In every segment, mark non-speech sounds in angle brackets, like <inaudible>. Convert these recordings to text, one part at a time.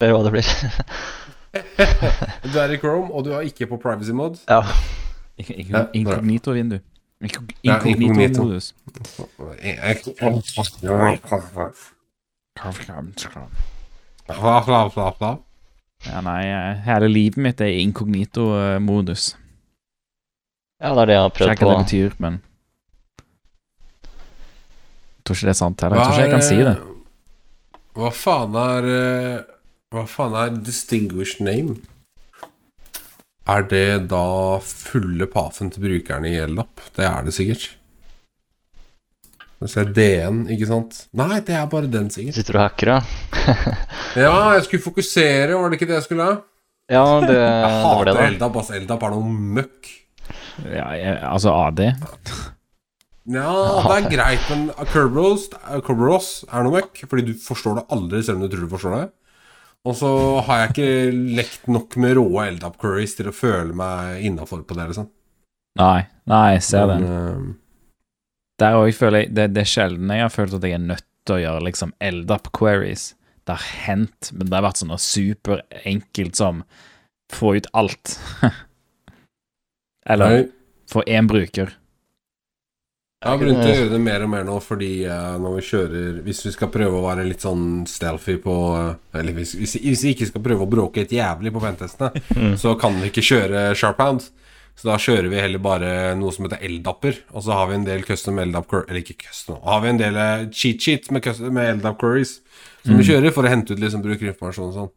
Er hva det blir. <laughs> Du er i Chrome, og du er ikke på privacy mode. ja. Inkognito-vindu. Inkognito. Inkognito-modus. Ja, nei, hele livet mitt er inkognito-modus. ja, det er det jeg har prøvd hva på. det betyr, men Jeg tror ikke det er sant heller. Jeg tror ikke jeg kan si det. Hva faen er eh, Hva faen er distinguished name? Er det da fulle pafen til brukerne i Eldap? Det er det sikkert. Jeg ser DN, ikke sant? Nei, det er bare den, sikkert. Sitter du og hacker, ja? Ja, jeg skulle fokusere, var det ikke det jeg skulle? Ja, det, <laughs> Jeg det var hater det, da. Eldap, ass. Eldap er noe møkk. Ja, jeg, altså AD. <laughs> Ja, det er greit, men Kerberos, Kerberos er noe møkk. Fordi du forstår det aldri, selv om du tror du forstår det. Og så har jeg ikke lekt nok med rå eldup curries til å føle meg innafor på det. liksom Nei, nei, jeg ser Men, den. eh, Der òg føler jeg det, det er sjelden jeg har følt at jeg er nødt til å gjøre liksom LDAP queries. Det har hendt, men det har vært sånn superenkelt som få ut alt. <laughs> Eller nei, få én bruker. Jeg har begynt å gjøre det mer og mer nå fordi eh, når vi kjører Hvis vi skal prøve å være litt sånn stealthy på eh, Eller hvis, hvis, hvis vi ikke skal prøve å bråke helt jævlig på pentestene, Mm. så kan vi ikke kjøre sharphound. Så da kjører vi heller bare noe som heter Eldapper, og så har vi en del custom Eldap Eller ikke custom, har vi en del eh, cheat sheet med, custom- med Eldap queries som vi kjører for å hente ut liksom brukerinformasjon og sånn.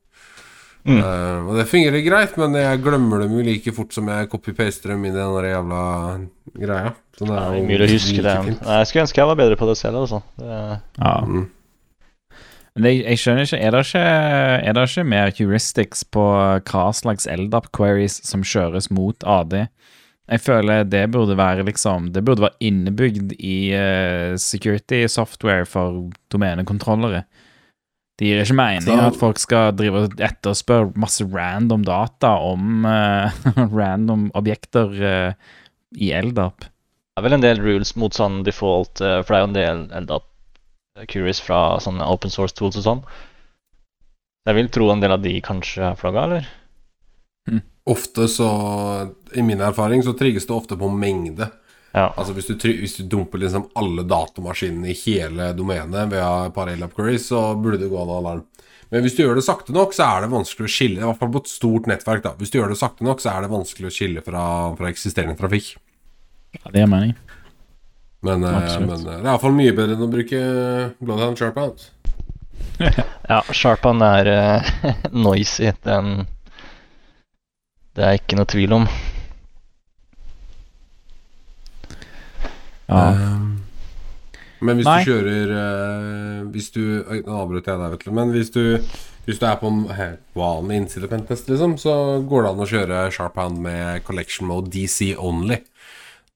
Mm. Uh, og det fungerer greit, men jeg glemmer dem jo like fort som jeg copy-paster dem inn i den der jævla greia. Så det er jo mulig å huske det. Nei, jeg skulle ønske jeg var bedre på det selv, altså. Det, Ja. Mm. Men jeg, jeg skjønner ikke er det, ikke er det ikke mer heuristics på hva slags LDAP queries som kjøres mot AD? Jeg føler det burde være liksom Det burde være innebygd i uh, security software for domenekontrollere. Det gir ikke mening at folk skal drive og etterspørre masse random data om uh, <laughs> random objekter uh, i LDAP. det er vel en del rules mot sånn default, uh, for det er jo en del LDAP curious fra sånne open source tools og sånn. Jeg vil tro en del av de kanskje er flagga, eller? Ofte så I min erfaring så trigges det ofte på mengde. Ja. Altså hvis du, hvis du dumper liksom alle datamaskinene i hele domenet ved et par L-up så burde det gå an alarm. Men hvis du gjør det sakte nok, så er det vanskelig å skille. I hvert fall på et stort nettverk. da Hvis du gjør det sakte nok, så er det vanskelig å skille fra, fra eksisterende trafikk. Ja, det er mening. Men, eh, men eh, det er iallfall mye bedre enn å bruke Bloodhound Sharpout. <laughs> Ja, Sharpout er uh, <laughs> noisy. Den Det er ikke noe tvil om. Ja. Uh, men hvis Nei. du kjører uh, Hvis du Nå avbrøt jeg deg, vet du. Men hvis du, hvis du er på en vanlig innsidepentest, liksom, så går det an å kjøre sharp hand med collection mode DC only.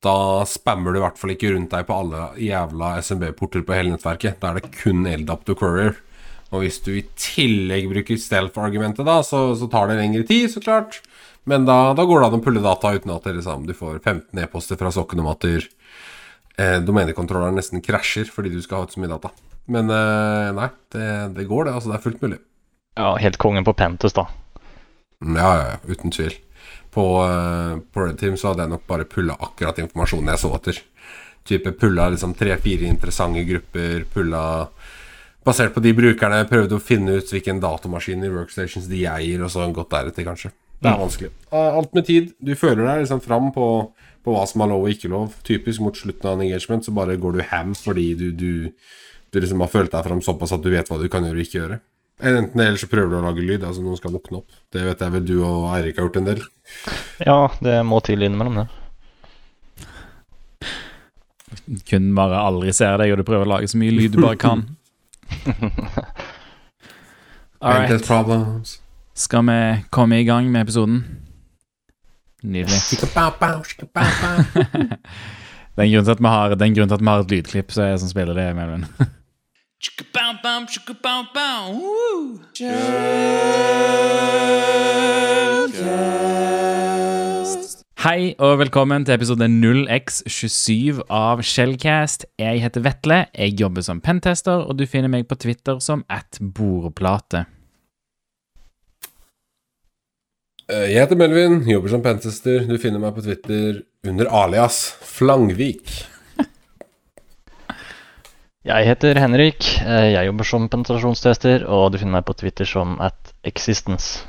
Da spammer du i hvert fall ikke rundt deg på alle jævla SMB-porter på hele nettverket. Da er det kun LDAP to courier. Og hvis du i tillegg bruker stealth-argumentet, da, så, så tar det lengre tid, så klart. Men da, da går det an å pulle data uten at dere sammen du får 15 e-poster fra sokken om at du eh, domenekontrolleren nesten krasjer fordi du skal ha ut så mye data. Men eh, nei, det, det går, det. Altså, det er fullt mulig. Ja, helt kongen på Pentus, da. Mm, Ja, ja, ja, uten tvil. På, eh, på Red Team så hadde jeg nok bare pulla akkurat informasjonen jeg så etter. Type pulla liksom tre-fire interessante grupper, pulla Basert på de brukerne, prøvde å finne ut hvilken datamaskin i workstations de eier, og så gått deretter, kanskje. Det er vanskelig. Eh, Alt med tid. Du føler deg liksom fram på, på hva som er lov og ikke lov. Typisk mot slutten av en engagement så bare går du ham fordi du, du, du liksom har følt deg fram såpass at du vet hva du kan gjøre og ikke gjøre. Enten det, eller så prøver du å lage lyd. Altså noen skal våkne opp. Det vet jeg vel du og Eirik har gjort en del. Ja, det må til innimellom, det. Kun bare aldri ser deg, og du prøver å lage så mye lyd du bare kan. <laughs> All right. problems. Skal vi komme i gang med episoden? Nydelig. Shika-bow-bow, shika-bow-bow. <laughs> Det er en grunn til at vi har, er til at vi har et lydklipp så jeg, som spiller det, Melvin. <laughs> Hei og velkommen til episode 0x27 av Shellcast. Jeg heter Vetle, jeg jobber som pentester, og du finner meg på Twitter som at bordplate. Eh, Jeg heter Melvin, jobber som pentester. Du finner meg på Twitter under alias Flangvik. <laughs> Jeg heter Henrik. eh, Jeg jobber som penetrasjonstester, og du finner meg på Twitter som at existence.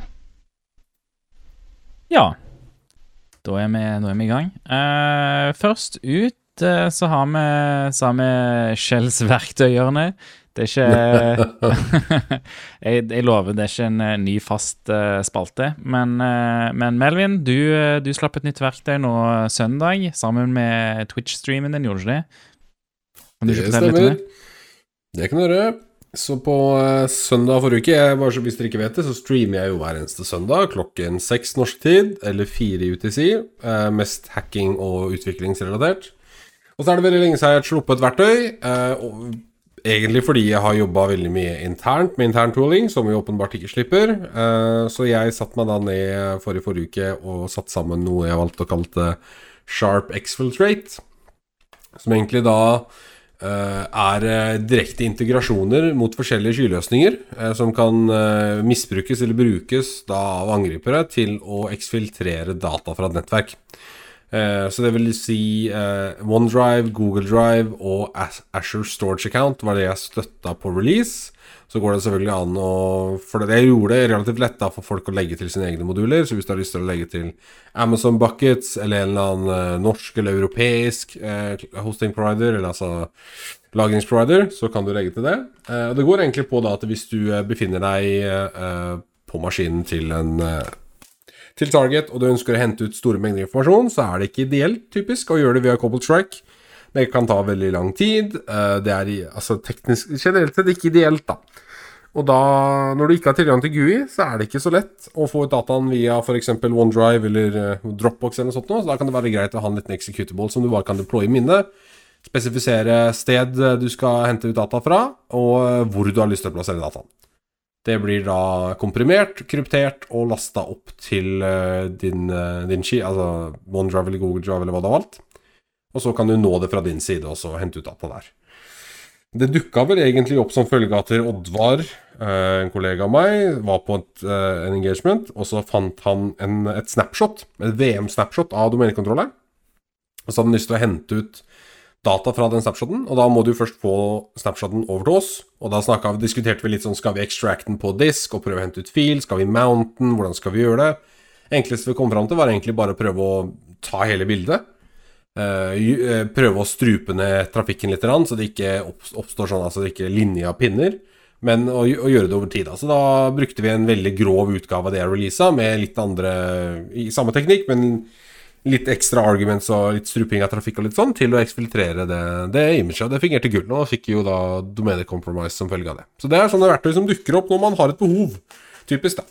Ja. Da er vi, da er vi i gang. Uh, først ut uh, så har vi, så har vi Shells verktøyhjørne. Det er ikke <laughs> jeg, jeg lover, det er ikke en eh, ny fast uh, spalte. Men, uh, men Melvin, du, uh, du slapp et nytt verktøy nå søndag sammen med Twitch-streamen din, gjorde du det? Kan du Det stemmer. det? Kan du gjøre. Så på søndag forrige uke, jeg, bare så hvis dere ikke vet det, så streamer jeg jo hver eneste søndag klokken seks norsk tid, eller fire UTC. Mest hacking og utviklingsrelatert. Og så er det veldig lenge siden jeg har sluppet et verktøy. Egentlig fordi jeg har jobba veldig mye internt med intern tooling, som vi åpenbart ikke slipper. Eh, så jeg satte meg da ned forrige forrige uke og satte sammen noe jeg valgte å kalle Sharp Exfiltrate. Som egentlig da eh, er eh, direkte integrasjoner mot forskjellige skyløsninger som kan misbrukes eller brukes av angripere til å eksfiltrere data fra et nettverk. Eh, så det vil si eh, OneDrive, Google Drive og As- Azure Storage Account var det jeg støtta på release. Så går det selvfølgelig an å For det jeg gjorde det relativt lett da for folk å legge til sine egne moduler. Så hvis du har lyst til å legge til Amazon Buckets eller en eller annen eh, norsk eller europeisk eh, hosting provider, eller altså lagringsprovider, så kan du legge til det. Eh, og det går egentlig på da at hvis du eh, befinner deg på maskinen til en til target, og du ønsker å hente ut store mengder informasjon, så er det ikke ideelt, typisk, å gjøre det via Cobalt Strike. Det kan ta veldig lang tid. eh, Det er altså teknisk generelt sett ikke ideelt, da. Og da, når du ikke har tilgang til GUI, så er det ikke så lett å få ut dataen via f.eks. OneDrive eller eh, Dropbox eller noe sånt. Så da kan det være greit å ha en liten executable som du bare kan deploye i minnet. Spesifisere sted du skal hente ut data fra, og eh, hvor du har lyst til å plassere dataen. Det blir da komprimert, kryptert og lasta opp til eh, din, eh, din ski, altså OneDrive eller Google Drive eller hva du har valgt. Og så kan du nå det fra din side og så hente ut data der. Det dukka vel egentlig opp som følge av at Oddvar, eh, en kollega av meg, var på et, en engagement, og så fant han en, et snapshot, et VM-snapshot av domenekontrolleren. Og så hadde han lyst til å hente ut data fra den snapshoten, og da må du først få snapshoten over til oss. Og da vi- diskuterte vi litt sånn Skal vi extract den på disk og prøve å hente ut fil? Skal vi mount? Hvordan skal vi gjøre det? Enkleste vi kom fram til, var egentlig bare å prøve å ta hele bildet. Eh, eh, prøve å strupe ned trafikken litt, så det ikke oppstår sånn altså det ikke linje av pinner. Men å, gjøre det over tid. Så da brukte vi en veldig grov utgave av det jeg releasa, med litt andre i samme teknikk, men litt ekstra arguments og litt struping av trafikk og litt sånn, til å eksfiltrere det, det imaget. Det fungerte gull. Og fikk jo da domene compromise som følge av det. Så det er sånne verktøy som dukker opp når man har et behov. Typisk, da.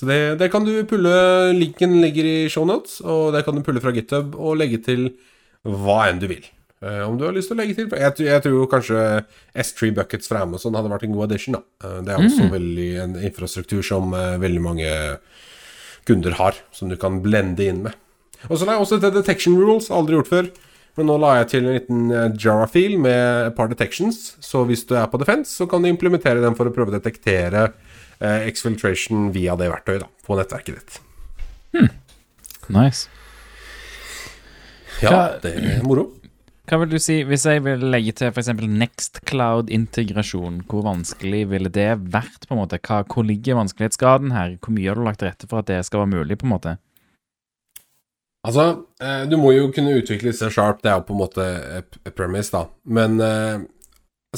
Så det, det kan du pulle Linken ligger i shownotes, og det kan du pulle fra GitHub og legge til hva enn du vil. Uh, om du har lyst til å legge til Jeg, tror- jeg tror kanskje S3 Buckets fra Amazon hadde vært en god addition. Da. uh, det er også veldig en infrastruktur som uh, veldig mange kunder har, som du kan blende inn med. Og så la jeg også til detection rules, aldri gjort før. Men nå la jeg til en liten eh, Jara-fil med et par detections. Så hvis du er på defense, så kan du implementere den for å prøve å detektere eh, exfiltration via det verktøyet da, på nettverket ditt. Nice. Ja, det er moro. Hva vil du si, hvis jeg vil legge til f.eks. Nextcloud-integrasjon, hvor vanskelig ville det vært? på en måte? Hva, hvor ligger vanskelighetsgraden her? Hvor mye har du lagt til rette for at det skal være mulig? på en måte? Altså, eh, du må jo kunne utvikle disse sharp, det er jo på en måte et et premise, da. Men eh,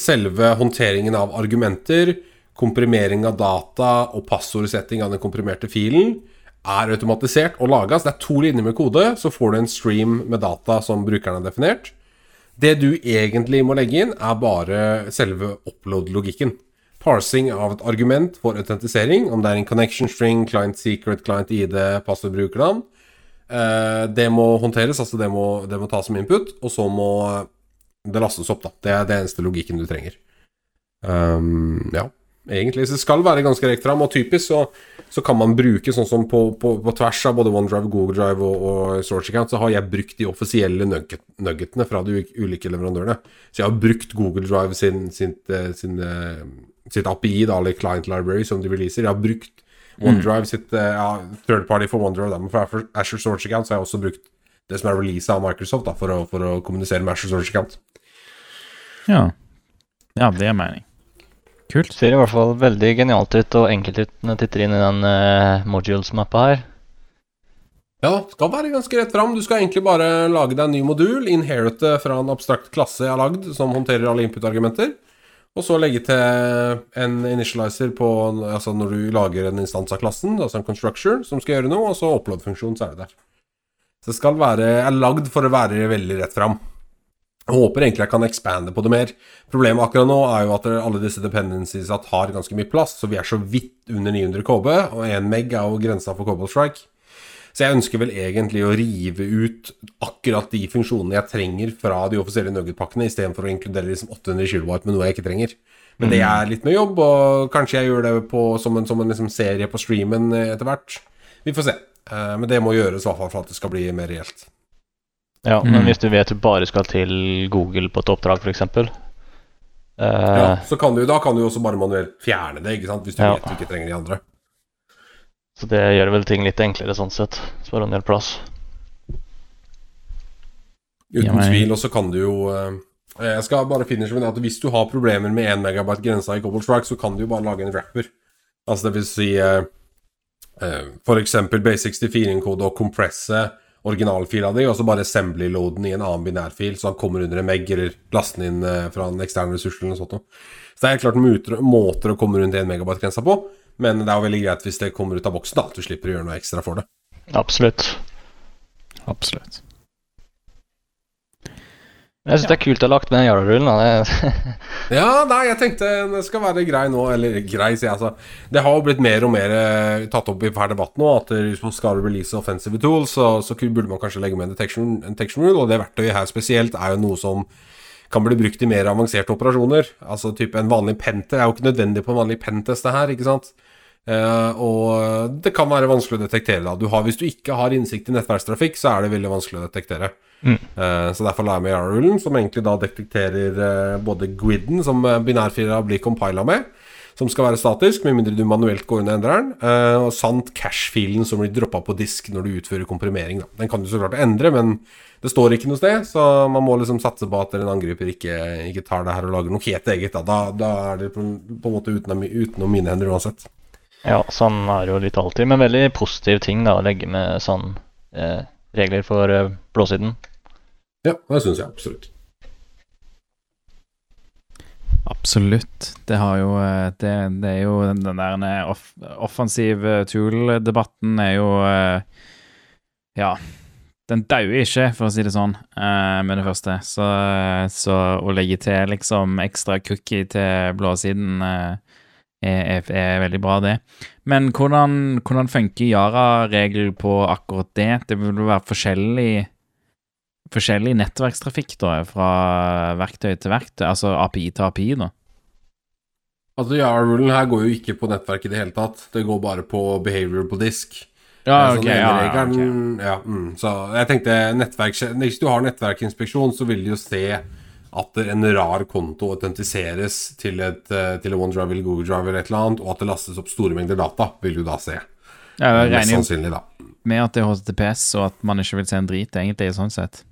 selve håndteringen av argumenter, komprimering av data og passordsetting av den komprimerte filen er automatisert og laga. Så det er to linjer med kode, så får du en stream med data som brukeren har definert. Det du egentlig må legge inn, er bare selve upload-logikken. Parsing av et argument for autentisering, om det er en connection string, client secret, client ID, passordbrukernavn. Eh, det må håndteres, altså det må, det må tas som input, og så må det lastes opp, da. Det er det eneste logikken du trenger. Um, ja, egentlig. Så det skal være ganske rekt fram, og typisk så, så kan man bruke sånn som på, på, på tvers av både OneDrive, Google Drive og, og Storage Account, så har jeg brukt de offisielle nugget, nuggetene fra de ulike leverandørene. Så jeg har brukt Google Drive sin, sin, eh, sin, eh, sitt API, da, eller Client Library, som de releaser. Jeg har brukt OneDrive sitt eh, ja, third party for OneDrive. Da, men for Asher Storage Account så har jeg også brukt det som er releasa av Microsoft da, for, å, for å kommunisere med Asher Storage Account. Ja. ja, det er mening. Kult. Ser i hvert fall veldig genialt ut og enkelt ut når jeg titter inn i den uh, modules-mappa her. Ja, skal være ganske rett fram. Du skal egentlig bare lage deg en ny modul, inherite fra en abstrakt klasse jeg har lagd, som håndterer alle input-argumenter. Og så legge til en initializer på Altså når du lager en instans av klassen, altså en constructure, som skal gjøre noe, og så upload-funksjon, så er det der. Så det skal være er lagd for å være veldig rett fram. Jeg håper egentlig jeg kan expande på det mer. Problemet akkurat nå er jo at alle disse dependencies har ganske mye plass, så vi er så vidt under 900 KB, og 1 meg er jo grensa for Cobalt Strike. Så jeg ønsker vel egentlig å rive ut akkurat de funksjonene jeg trenger fra de offisielle Nugget-pakkene, istedenfor å inkludere liksom 800 kW med noe jeg ikke trenger. Men det er litt med jobb, og kanskje jeg gjør det på, som en, som en liksom serie på streamen etter hvert. Vi får se. Eh, men det må gjøres i hvert fall for at det skal bli mer reelt. Ja, Mm. men hvis du vet du bare skal til Google på et oppdrag, f.eks. Uh, Ja, så kan du, da kan du også bare manuelt fjerne det, ikke sant? hvis du Ja. vet du ikke trenger de andre. Så det gjør vel ting litt enklere sånn sett. Sparer en del plass. Uten Ja, men- tvil, og så kan du jo uh, Jeg skal bare finishe med det at hvis du har problemer med 1 megabyte grensa i Cobble Strike, så kan du jo bare lage en wrapper. Altså det vil si uh, For eksempel Base64-kode og kompresse originalfila di, og så bare assembly-loaden i en annen binærfil, så han kommer under en meg, eller laster den inn eh, fra en ekstern ressurs eller noe sånt. noe. Så det er helt klart måter å komme rundt 1 megabyte-grensa på, men det er jo veldig greit hvis det kommer ut av boksen, da, at du slipper å gjøre noe ekstra for det. Absolutt. Absolutt. Jeg syns det er kult å ha lagt med den Yara-rullen. da. Ja, nei, jeg tenkte den skal være grei nå. Eller grei, sier jeg altså. Det har jo blitt mer og mer eh, tatt opp i hver debatt nå at hvis man skal release offensive tools, så, så burde man kanskje legge med en detection, detection rule. Og det verktøyet her spesielt er jo noe som kan bli brukt i mer avanserte operasjoner. Altså type en vanlig penter er jo ikke nødvendig på en vanlig pentest, det her, ikke sant. Eh, og det kan være vanskelig å detektere. da du har, Hvis du ikke har innsikt i nettverkstrafikk, så er det veldig vanskelig å detektere. Mm. Uh, så derfor la jeg med Yara-rullen, som egentlig da detekterer uh, både GWID-en, som uh, blir compila med, som skal være statisk, med mindre du manuelt går inn og endrer den, og sant cache-filen som blir droppa på disk når du utfører komprimering. Da. Den kan du så klart endre, men det står ikke noe sted, så man må liksom satse på at en angriper ikke, ikke tar det her og lager noe helt eget. Da, da, da er det på, på en måte utenom, utenom mine hender uansett. Ja, sånn er det jo litt alltid. Men veldig positiv ting da, å legge med sånn eh, regler for eh, blåsiden. Ja, det syns jeg absolutt. Absolutt. Det har jo eh, Det, det er jo den den der eh, off, offensive tool-debatten er jo eh, Ja. Den dauer ikke, for å si det sånn, eh, med det første. Så, så å legge til liksom ekstra cookie til blåsiden eh, er, er, veldig bra, det. Men hvordan, hvordan funker Yara-regel på akkurat det? Det vil være forskjellig forskjellig nettverkstrafikk da, fra verktøy til verktøy, altså API til API, da. Altså, Yara-rullen her går jo ikke på nettverk i det hele tatt. Det går bare på behavior på disk. Ja, Eh, ok, ja, ja, regelen- ok. ja, mm, så jeg tenkte nettverk Hvis du har nettverkinspeksjon, så vil du jo se at en rar konto autentiseres til et eh, til en OneDrive eller Google Drive eller et eller annet, og at det lastes opp store mengder data, vil du da se. Ja, jeg Mest regner jo sannsynlig, da. med at det er HTTPS, og at man ikke vil se en drit, egentlig, sånn sett.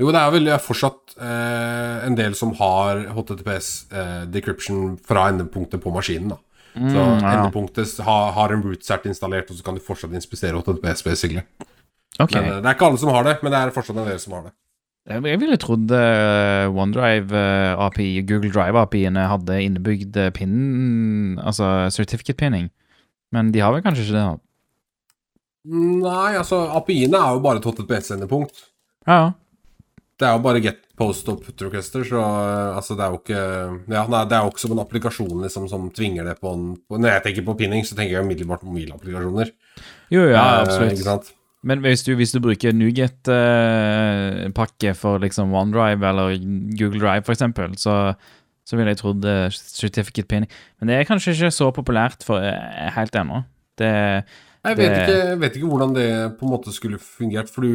Jo, det er vel fortsatt eh, en del som har HTTPS eh, decryption fra endepunktet på maskinen, da. Så endepunktet ja. har, har en root-cert installert, og så kan du fortsatt inspisere HTTPS, basically. Ok. Men eh, det er ikke alle som har det, men det er fortsatt en del som har det. Jeg ville trodd eh, OneDrive eh, API, Google Drive-API-ene hadde innebygd pinnen, pin, altså certificate pinning, men de har vel kanskje ikke det? da? Nei, altså API-ene er jo bare et HTTPS-endepunkt. Ja, ja. Det er jo bare get post og put requester, så eh, altså det er jo ikke Ja, nei, det er jo ikke som en applikasjon liksom som tvinger det på en på, Når jeg tenker på pinning, så tenker jeg umiddelbart på mobilapplikasjoner. Jo, ja, Eh, absolutt. Ikke sant? Men hvis du, hvis du bruker Nuget-pakke for liksom OneDrive eller Google Drive, eksempel, så, så ville jeg trodd eh, certificate pinning. Men det er kanskje ikke så populært for eh, helt ennå. Det Jeg vet, Det- ikke, jeg vet ikke hvordan det på en måte skulle fungert, for du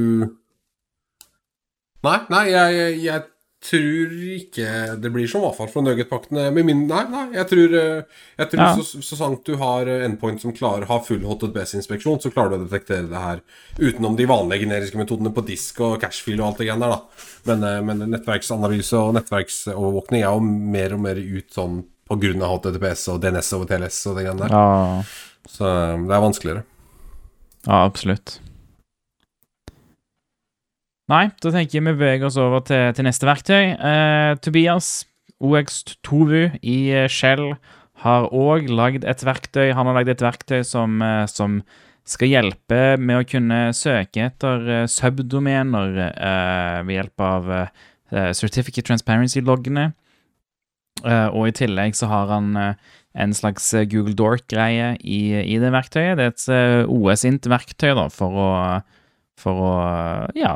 Nei, nei, jeg, jeg, tror ikke det blir som avfall fra for Nugget-paktene. Nei, nei, jeg tror, eh, jeg tror Ja. så, så sant du har eh, endpoint som klarer har full HTTPS-inspeksjon, så klarer du å detektere det her utenom de vanlige generiske metodene på disk og cashfield og alt det greiene der, da. Men, eh, men nettverksanalyse og nettverksovervåkning er jo mer og mer ut sånn på grunn av HTTPS og DNS over TLS og det greiene der. Ja, Så det er vanskeligere. ja absolutt. Nei, da tenker jeg vi beveger oss over til, til neste verktøy. Eh, Tobias, OX2VU i eh, Shell, har òg lagd et verktøy. Han har lagd et verktøy som, eh, som skal hjelpe med å kunne søke etter eh, subdomener eh, ved hjelp av eh, Certificate Transparency-loggene. Og i tillegg så har han en slags Google Dork-greie i, i det verktøyet. Det er et OS-int-verktøy for å, for å ja,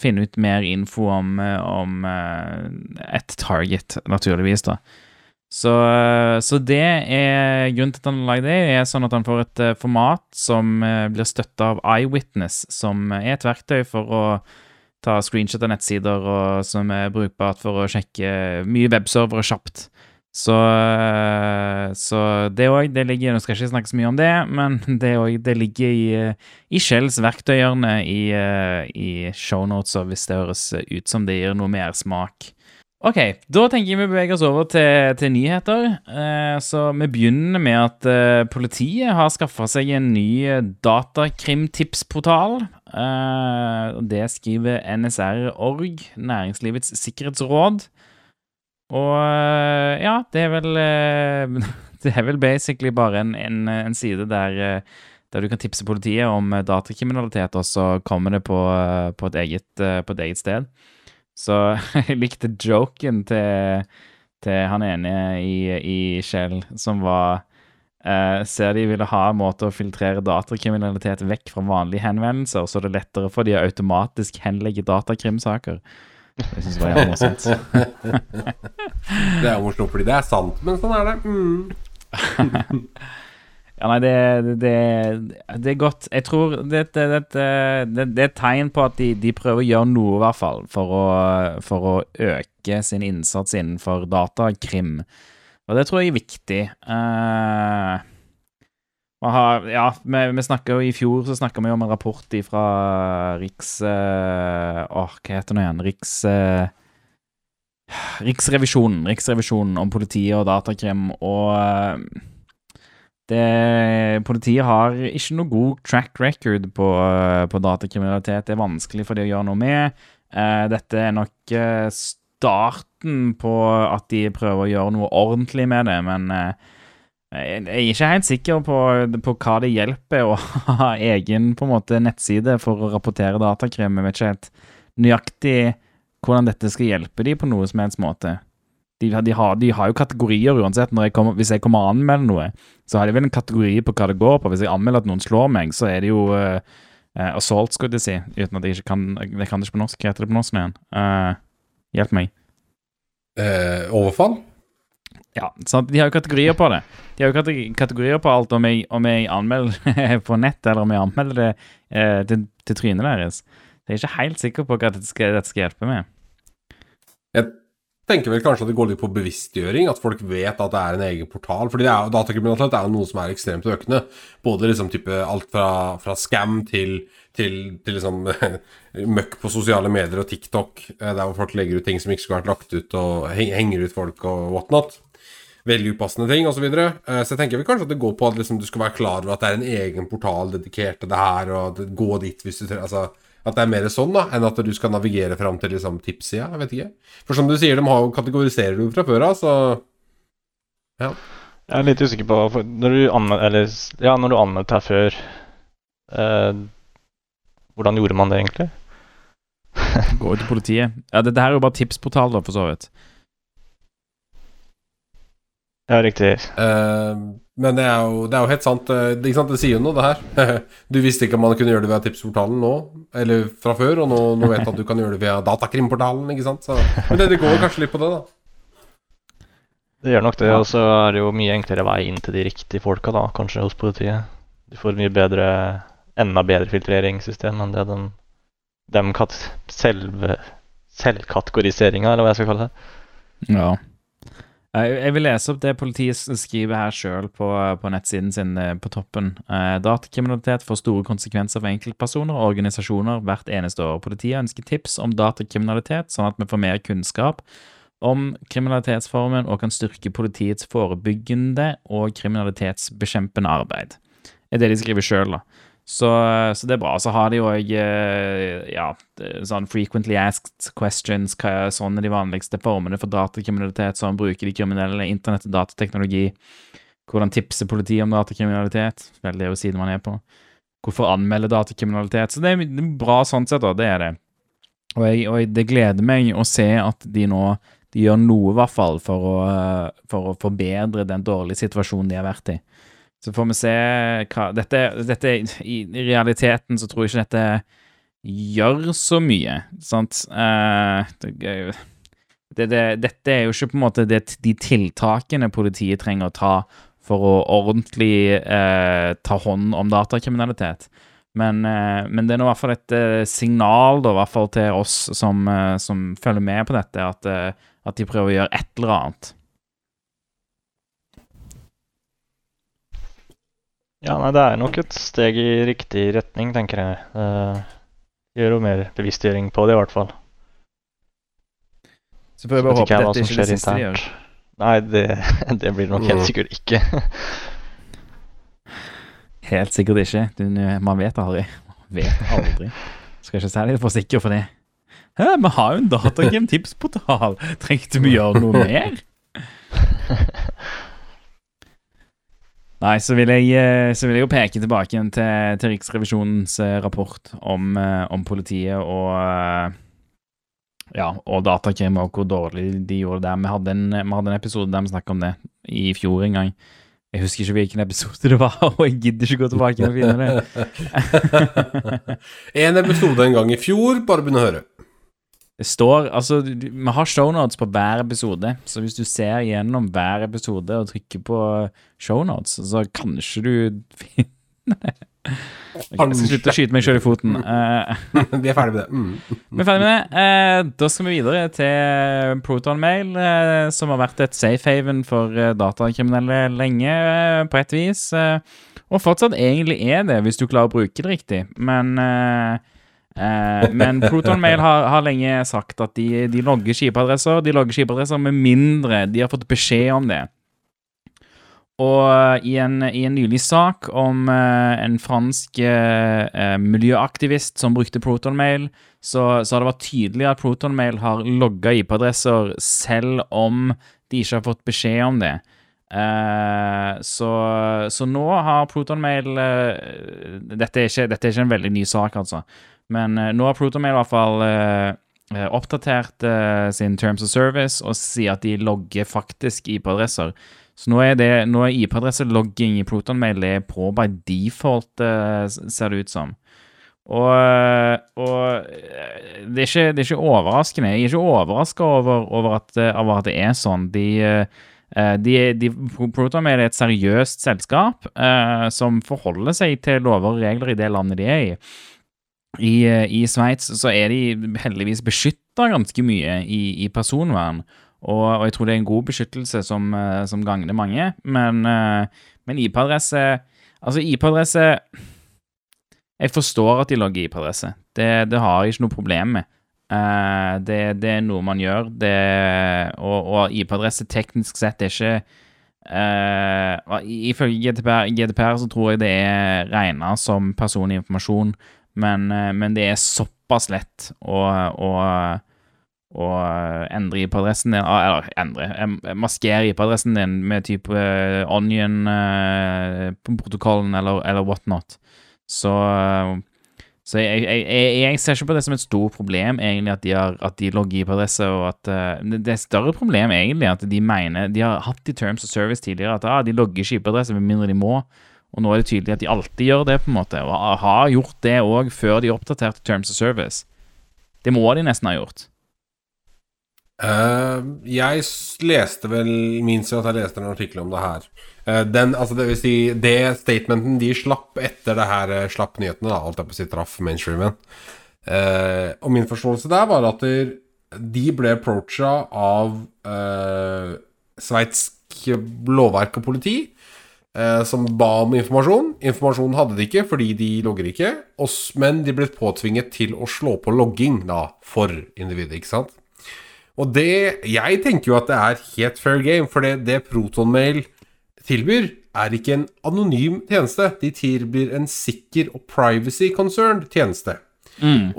finne ut mer info om, om eh, et target, naturligvis. da. Så, eh, så det er grunnen til at han har lagd det, er sånn at han får et eh, format som blir støtta av Eyewitness, som er et verktøy for å ta screenshot av nettsider, og som er brukbart for å sjekke mye webservere kjapt. Så, eh, så det òg, det ligger Nå skal jeg ikke snakke så mye om det, men <laughs> det, også, det ligger i, eh, i Shells verktøyhjørne i, eh, i shownotes, og hvis det høres ut som det gir noe mer smak. Ok, da tenker jeg vi beveger oss over til, til nyheter. Så vi begynner med at politiet har skaffa seg en ny datakrimtipsportal. Det skriver NSR.org, Næringslivets sikkerhetsråd. Og eh, ja, det er vel eh, <laughs> Det er vel basically bare en, en, en side der, eh, der du kan tipse politiet om datakriminalitet, og så kommer det på, på, et, eget, på et eget sted. Så <laughs> jeg likte joken til, til han ene i, i Shell, som var Uh, Ser de ville ha en måte å filtrere datakriminalitet vekk fra vanlige henvendelser, så det er lettere for de å automatisk henlegge datakrimsaker. Jeg syns det var jævla sant. <laughs> Det er morsomt fordi det er sant, men sånn er det. Mm. <laughs> Ja, nei, det, det, det, det er godt. Jeg tror det, det, det, det, det er et tegn på at de, de prøver å gjøre noe, i hvert fall, for å, for å øke sin innsats innenfor datakrim. Og det tror jeg er viktig. Eh, man har, ja, vi, vi snakket jo I fjor så snakka vi om en rapport fra Riks... eh, Åh, hva heter det igjen? Riks... eh, Riksrevisjonen, Riksrevisjonen om politiet og datakrim, og eh, det, politiet har ikke noe god track record på, på datakriminalitet. Det er vanskelig for de å gjøre noe med. Dette er nok starten på at de prøver å gjøre noe ordentlig med det, men jeg er ikke helt sikker på, på hva det hjelper å <laughs> ha egen på en måte nettside for å rapportere datakrim. Jeg vet ikke helt nøyaktig hvordan dette skal hjelpe de på noe som helst måte. De, de, har, de har jo kategorier uansett. Jeg kommer, hvis jeg kommer og anmelder noe, så har de vel en kategori på hva det går på. Hvis jeg anmelder at noen slår meg, så er det jo uh, assault, skulle jeg si. Uten at jeg ikke kan Jeg kan det ikke på norsk. Hva heter det på norsk igjen? Uh, hjelp meg. Uh, overfall? Ja, sant? De har jo kategorier på det. De har jo kategorier på alt om jeg, om jeg anmelder <laughs> på nett, eller om jeg anmelder det eh, til, til trynet deres. Jeg er ikke helt sikker på hva dette skal, dette skal hjelpe med. Jeg tenker vel kanskje at det går litt på bevisstgjøring, at folk vet at det er en egen portal. Fordi det er, datakriminalitet er jo noe som er ekstremt økende. Både liksom type alt fra, fra scam til, til, til liksom <laughs> møkk på sosiale medier og TikTok, eh, der hvor folk legger ut ting som ikke skulle vært lagt ut, og henger ut folk og whatnot. Veldig upassende ting osv. Så, videre. Eh, så jeg tenker vel kanskje at det går på at liksom, du skal være klar over at det er en egen portal dedikert til det her, og at gå dit hvis du trenger altså, At det er mer sånn da, enn at du skal navigere fram til liksom, tipssida. Jeg vet ikke. For som du sier, de har jo kategoriserer du fra før av, så Jeg er litt usikker på for Når du anmeldte eller, ja, når du anmeldte her før eh, Hvordan gjorde man det egentlig? Gå ut til politiet. Ja, Dette her er jo bare tipsportal, da, for så vidt. Ja, riktig. Uh, Men det er, jo, det er jo helt sant. eh, Det, ikke sant? det sier jo noe, det her. <laughs> Du visste ikke om man kunne gjøre det via tipsportalen nå, eller fra før, og nå, nå vet du at du kan gjøre det via datakrimportalen, ikke sant. Så, men det, det går kanskje litt på det, da. Det gjør nok det. Ja. Og så er det jo mye enklere vei inn til de riktige folka, da, kanskje hos politiet. Du får mye bedre enda bedre filtreringssystem enn det den, dem kat selve selvkategoriseringa, eller hva jeg skal kalle det. Ja. Jeg jeg vil lese opp det politiet skriver her sjøl på, på nettsiden sin eh, på toppen. Eh, Datakriminalitet får store konsekvenser for enkeltpersoner og organisasjoner hvert eneste år. Politiet ønsker tips om datakriminalitet, sånn at vi får mer kunnskap om kriminalitetsformen og kan styrke politiets forebyggende og kriminalitetsbekjempende arbeid. Det er det de skriver sjøl, da. Så, så det er bra. Så har de òg ja, sånn frequently asked questions, hva er sånn er de vanligste formene for datakriminalitet, sånn bruker de kriminelle internett og datateknologi, hvordan tipser politiet om datakriminalitet, vel det er jo siden man er på, hvorfor anmelde datakriminalitet, så det er bra sånn sett da, det er det. Og, jeg, og det gleder meg å se at de nå de gjør noe i hvert fall for å, for å forbedre den dårlige situasjonen de har vært i. Så får vi se hva Dette, dette i, realiteten så tror jeg ikke dette gjør så mye, sant? Uh, det, det, det, dette er jo ikke på en måte de tiltakene politiet trenger å ta for å ordentlig uh, ta hånd om datakriminalitet. Men, uh, men det er nå i hvert fall et signal da, hvert fall til oss som, som følger med på dette, at, at de prøver å gjøre et eller annet. Ja, nei, det er nok et steg i riktig retning, tenker jeg. Uh, gjør jo mer bevisstgjøring på det, i hvert fall. Så får jeg bare håpe dette ikke er det siste de gjør. Nei, det, det blir det nok <laughs> helt sikkert ikke. Helt sikkert ikke. Du, man vet aldri. Man vet aldri. Skal ikke si det for sikker for det. Hæ, vi har jo en datagame-tipsportal! Trengte vi gjøre noe mer? <laughs> Nei, så vil jeg, eh, så vil jeg jo peke tilbake igjen til, til Riksrevisjonens eh, rapport om, eh, om politiet og ja, og datakrim og hvor dårlig de gjorde det. Vi hadde en, vi hadde en episode der vi snakket om det i fjor en gang. Jeg husker ikke hvilken episode det var, <laughs> og jeg gidder ikke gå tilbake og finne det. <laughs> En episode en gang i fjor, bare begynn å høre. Det står Altså, vi har shownotes på hver episode, så hvis du ser gjennom hver episode og trykker på shownotes, så kanskje du <laughs> finner det. Jeg skal slutte å skyte meg sjøl i foten. Eh, <laughs> Vi er ferdig med det. Mm. <laughs> vi er ferdig med det. Eh, da skal vi videre til Proton Mail, eh, som har vært et safe haven for datakriminelle lenge, på et vis. Og fortsatt egentlig er det, hvis du klarer å bruke det riktig. Men eh, eh, men ProtonMail har, har lenge sagt at de, de logger skipadresser. De logger skipadresser med mindre de har fått beskjed om det. Og eh, i en, i en nylig sak om eh, en fransk eh, eh, miljøaktivist som brukte ProtonMail, så, så har det vært tydelig at ProtonMail har logga IP-adresser selv om de ikke har fått beskjed om det. Eh, så, så nå har ProtonMail eh, dette, er ikke, dette er ikke en veldig ny sak, altså. Men eh, nå har Protomail i hvert fall eh, eh, oppdatert sin Terms of Service og sier at de logger faktisk IP-adresser. Så nå er, er IP-adresselogging i ProtonMail det er på by default, ser det ut som. Og, og det, er ikke, det er ikke overraskende. Jeg er ikke overraska over, over, over at det er sånn. De, de, de, ProtonMail er et seriøst selskap eh, som forholder seg til lover og regler i det landet de er i. I, eh, i Sveits så er de heldigvis beskytta ganske mye i, i personvern. Og, og jeg tror det er en god beskyttelse som, eh, som gagner mange. Men, eh, men IP-adresse Altså, IP-adresse Jeg forstår at de logger IP-adresse. Det, det har jeg ikke noe problem med. Det, det er noe man gjør. Det, og og IP-adresse teknisk sett er ikke Uh, Ifølge GDPR, GDPR så tror jeg det er regna som personlig informasjon, men, eh, men det er såpass lett å, å å eh, endre IP-adressen din ah, Eller endre eh, Maskere IP-adressen din med type eh, Onion-protokollen eller, eller whatnot. Så, eh, så jeg, jeg, jeg, jeg ser ikke på det som et stort problem, egentlig, at de, har, at de logger IP-adresse, og at uh, det- er større problem, egentlig, at de mener De har hatt i Terms of Service tidligere at ah, de logger ikke IP-adresse med mindre de må. Og nå er det tydelig at de alltid gjør det, på en måte, og har gjort det òg før de oppdaterte Terms of Service. Det må de nesten ha gjort. Uh, jeg leste vel Minst jo at jeg leste en artikkel om det her. Uh, den, altså det vil si Det statementen de slapp etter det her uh, slapp nyhetene, da, alt jeg på å si traff mainstreamen. Og min forståelse der var at de ble approacha av uh, sveitsk lovverk og politi. Eh, som ba om informasjon. Informasjonen hadde de ikke fordi de logger ikke. men de ble påtvinget til å slå på logging da, for individet, ikke sant. Og det Jeg tenker jo at det er helt fair game, for det, det ProtonMail tilbyr, er ikke en anonym tjeneste. De tilbyr en sikker og privacy-concerned tjeneste.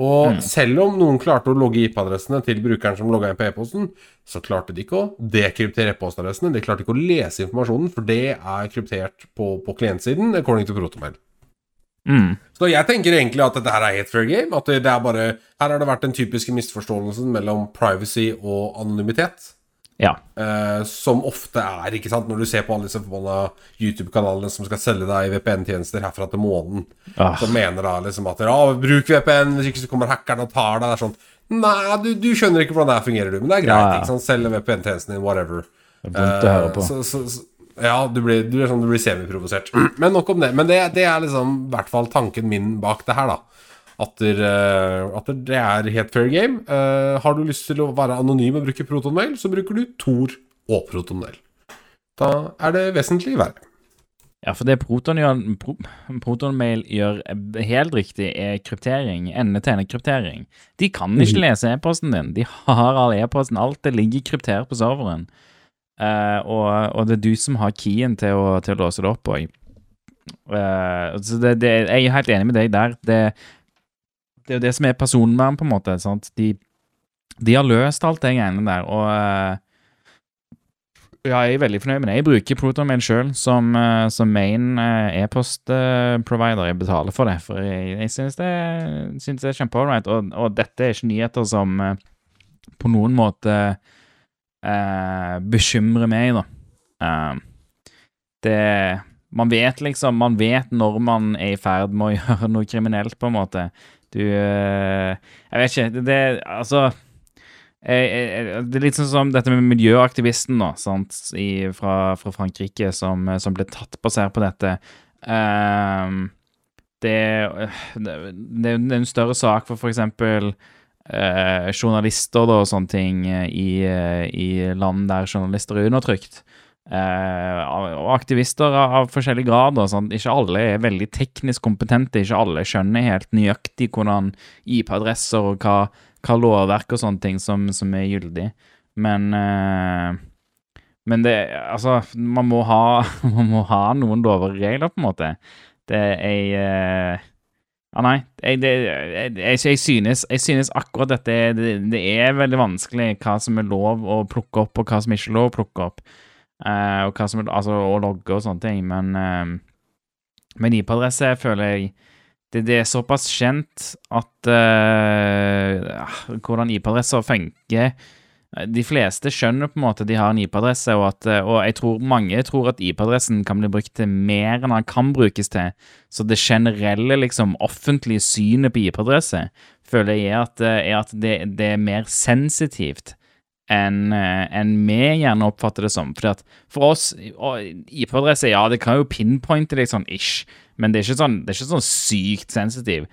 Og selv om noen klarte å logge IP-adressene til brukeren som logga inn på e-posten, så klarte de ikke å dekryptere e-postadressene. De klarte ikke å lese informasjonen, for det er kryptert på, på klientsiden, according to Protomail. Mm. Så jeg tenker egentlig at dette her er helt fair game. At det, det er bare Her har det vært den typiske misforståelsen mellom privacy og anonymitet. Ja. Uh, som ofte er, ikke sant, når du ser på alle disse forbanna YouTube-kanalene som skal selge deg VPN-tjenester herfra til månen, Ah. som mener da liksom at ja, bruk VPN, hvis ikke så kommer hackeren og tar deg. Det er sånn Nei, du, du skjønner ikke hvordan det her fungerer, du. Men det er greit. Ja, ja. ikke sant, Selge VPN-tjenesten din, whatever. Det er vondt å høre på. Uh, Så, så, så, ja, du blir, du, sånn, du blir semiprovosert. <clears throat> Men nok om det. Men det, det er liksom i hvert fall tanken min bak det her, da. At, der, eh, det er helt fair game. Eh, har du lyst til å være anonym og bruke protonmail, så bruker du Tor og protonmail. Da er det vesentlig verre. Ja, for det Proton gjør, Pro, ProtonMail gjør helt riktig, er kryptering. Ende-til-ende-kryptering. De kan ikke lese e-posten din. De har all e-posten. Alt det ligger kryptert på serveren. Uh, og, og det er du som har keyen til å, til å låse det opp òg. så det, det, jeg er helt enig med deg der. Det, det er jo det som er personvern, på en måte. Sant? De, de har løst alt det greiene der, og eh, ja, jeg er veldig fornøyd med det. Jeg bruker ProtonMail sjøl som, eh, som main eh, e-post-provider. Jeg betaler for det, for jeg, jeg synes det, synes det er kjempeålreit. Og, og dette er ikke nyheter som på noen måte eh, bekymrer meg, da. Eh, det Man vet liksom Man vet når man er i ferd med å <laughs> gjøre noe kriminelt, på en måte. Du eh, Jeg vet ikke. Det, det Altså det er litt sånn som dette med miljøaktivisten nå, sant, I, fra, fra Frankrike, som, som ble tatt basert på dette. Um, det, det, det er en større sak for f.eks. Uh, journalister da, og sånne ting eh, i, eh, i land der journalister er undertrykt. Eh, og aktivister av, forskjellig grad. Sånn. Ikke alle er veldig teknisk kompetente. Ikke alle skjønner helt nøyaktig hvordan IP-adresser og hva, hva lovverk og sånne ting som, som er gyldig. Men eh, Men det Altså, man må ha, <laughs> man må ha noen lover og regler, på en måte. Det er eh, Ja, nei. Jeg, det, jeg, jeg, jeg, synes, jeg synes akkurat dette det, det er veldig vanskelig hva som er lov å plukke opp, og hva som ikke er lov å plukke opp. Eh, og som altså og, logge og sånne ting. Men, uh, med IP-adresse føler jeg det, det er såpass kjent at uh, hvordan IP-adresser funker De fleste skjønner på en måte at de har en IP-adresse, og, og jeg tror mange tror at IP-adressen kan bli brukt til mer enn den kan brukes til. Så det generelle, liksom, offentlige synet på IP-adresse føler jeg at, er at det, det er mer sensitivt enn en vi gjerne oppfatter det som. Fordi at for oss, IP-adresse, ja, det kan jo pinpointe deg sånn ish, men det er ikke sånn, det er ikke sånn sykt sensitiv.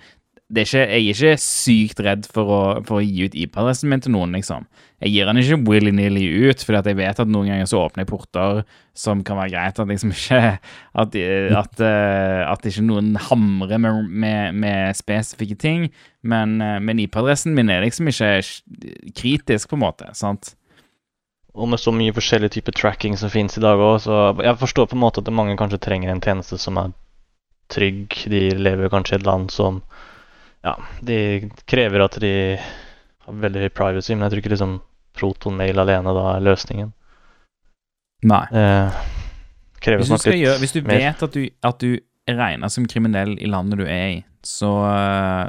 Er ikke, jeg er ikke sykt redd for å, for å gi ut IP-adressen min til noen, liksom. Jeg gir den ikke willy-nilly ut, fordi jeg vet at noen ganger så åpner jeg porter som kan være greit at liksom ikke At, at, at ikke noen hamrer med, med, med spesifikke ting. Men, men IP-adressen min er liksom ikke kritisk, på en måte. sant? Og med så mye forskjellig type tracking som finnes i dag òg, så jeg forstår på en måte at mange kanskje trenger en tjeneste som er trygg. De lever kanskje i et land som Ja, de krever at de har veldig høy privacy, men jeg tror ikke liksom ProtonMail alene da er løsningen. Nei. Eh, krever Hvis du, skal gjøre, hvis du mer. vet at du, at du er som kriminell i landet du er i, så,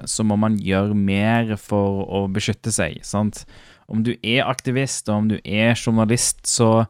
så må man gjøre mer for å beskytte seg. sant? Om du er aktivist, og om du er journalist, så,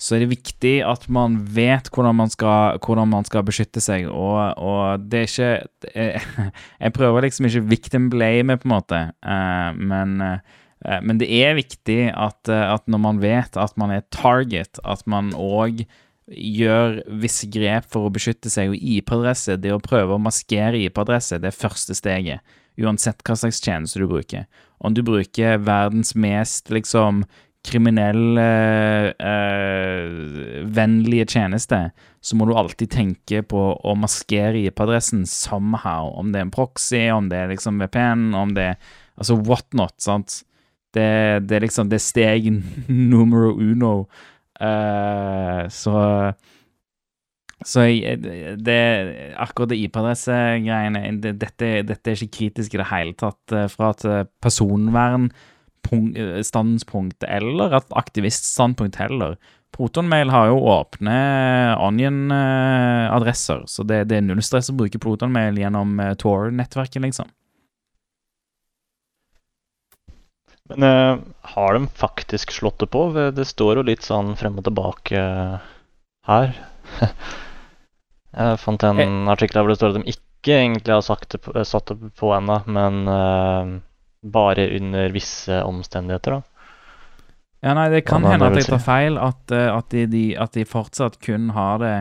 så er det viktig at man vet hvordan man skal, hvordan man skal beskytte seg. Og, og det er ikke jeg, <laughs> Jeg prøver liksom ikke victim blame, på en måte, uh, men uh, men det er viktig at, uh, at når man vet at man er target, at man òg gjør visse grep for å beskytte seg. Og IP-adresse, det å prøve å maskere IP-adresse, det er første steget. uansett hva slags tjeneste du bruker. Om du bruker verdens mest liksom kriminellvennlige uh, tjeneste, så må du alltid tenke på å maskere IP-adressen somehow. Om det er en proxy, om det er liksom VPN, om det er Altså whatnot, sant. Det, det er liksom Det er steg <laughs> numero uno. Uh, så så det, akkurat det IP-adressegreiene det, dette, dette, er ikke kritisk i det hele tatt eh, fra at personvern Eh, standpunkt eller et aktiviststandpunkt heller. Protonmail har jo åpne Onion-adresser, så det, det, er null stress å bruke Protonmail gjennom eh, Tor-nettverket, liksom. Men uh, har de faktisk slått det på? Det står jo litt sånn frem og tilbake her. <laughs> Jeg fant en artikkel hvor det står at de ikke egentlig har sagt det, satt det på ennå, men uh, bare under visse omstendigheter, da. Ja, nei, det kan hende at jeg tar feil, at, eh, at, de, de, at, de, fortsatt kun har det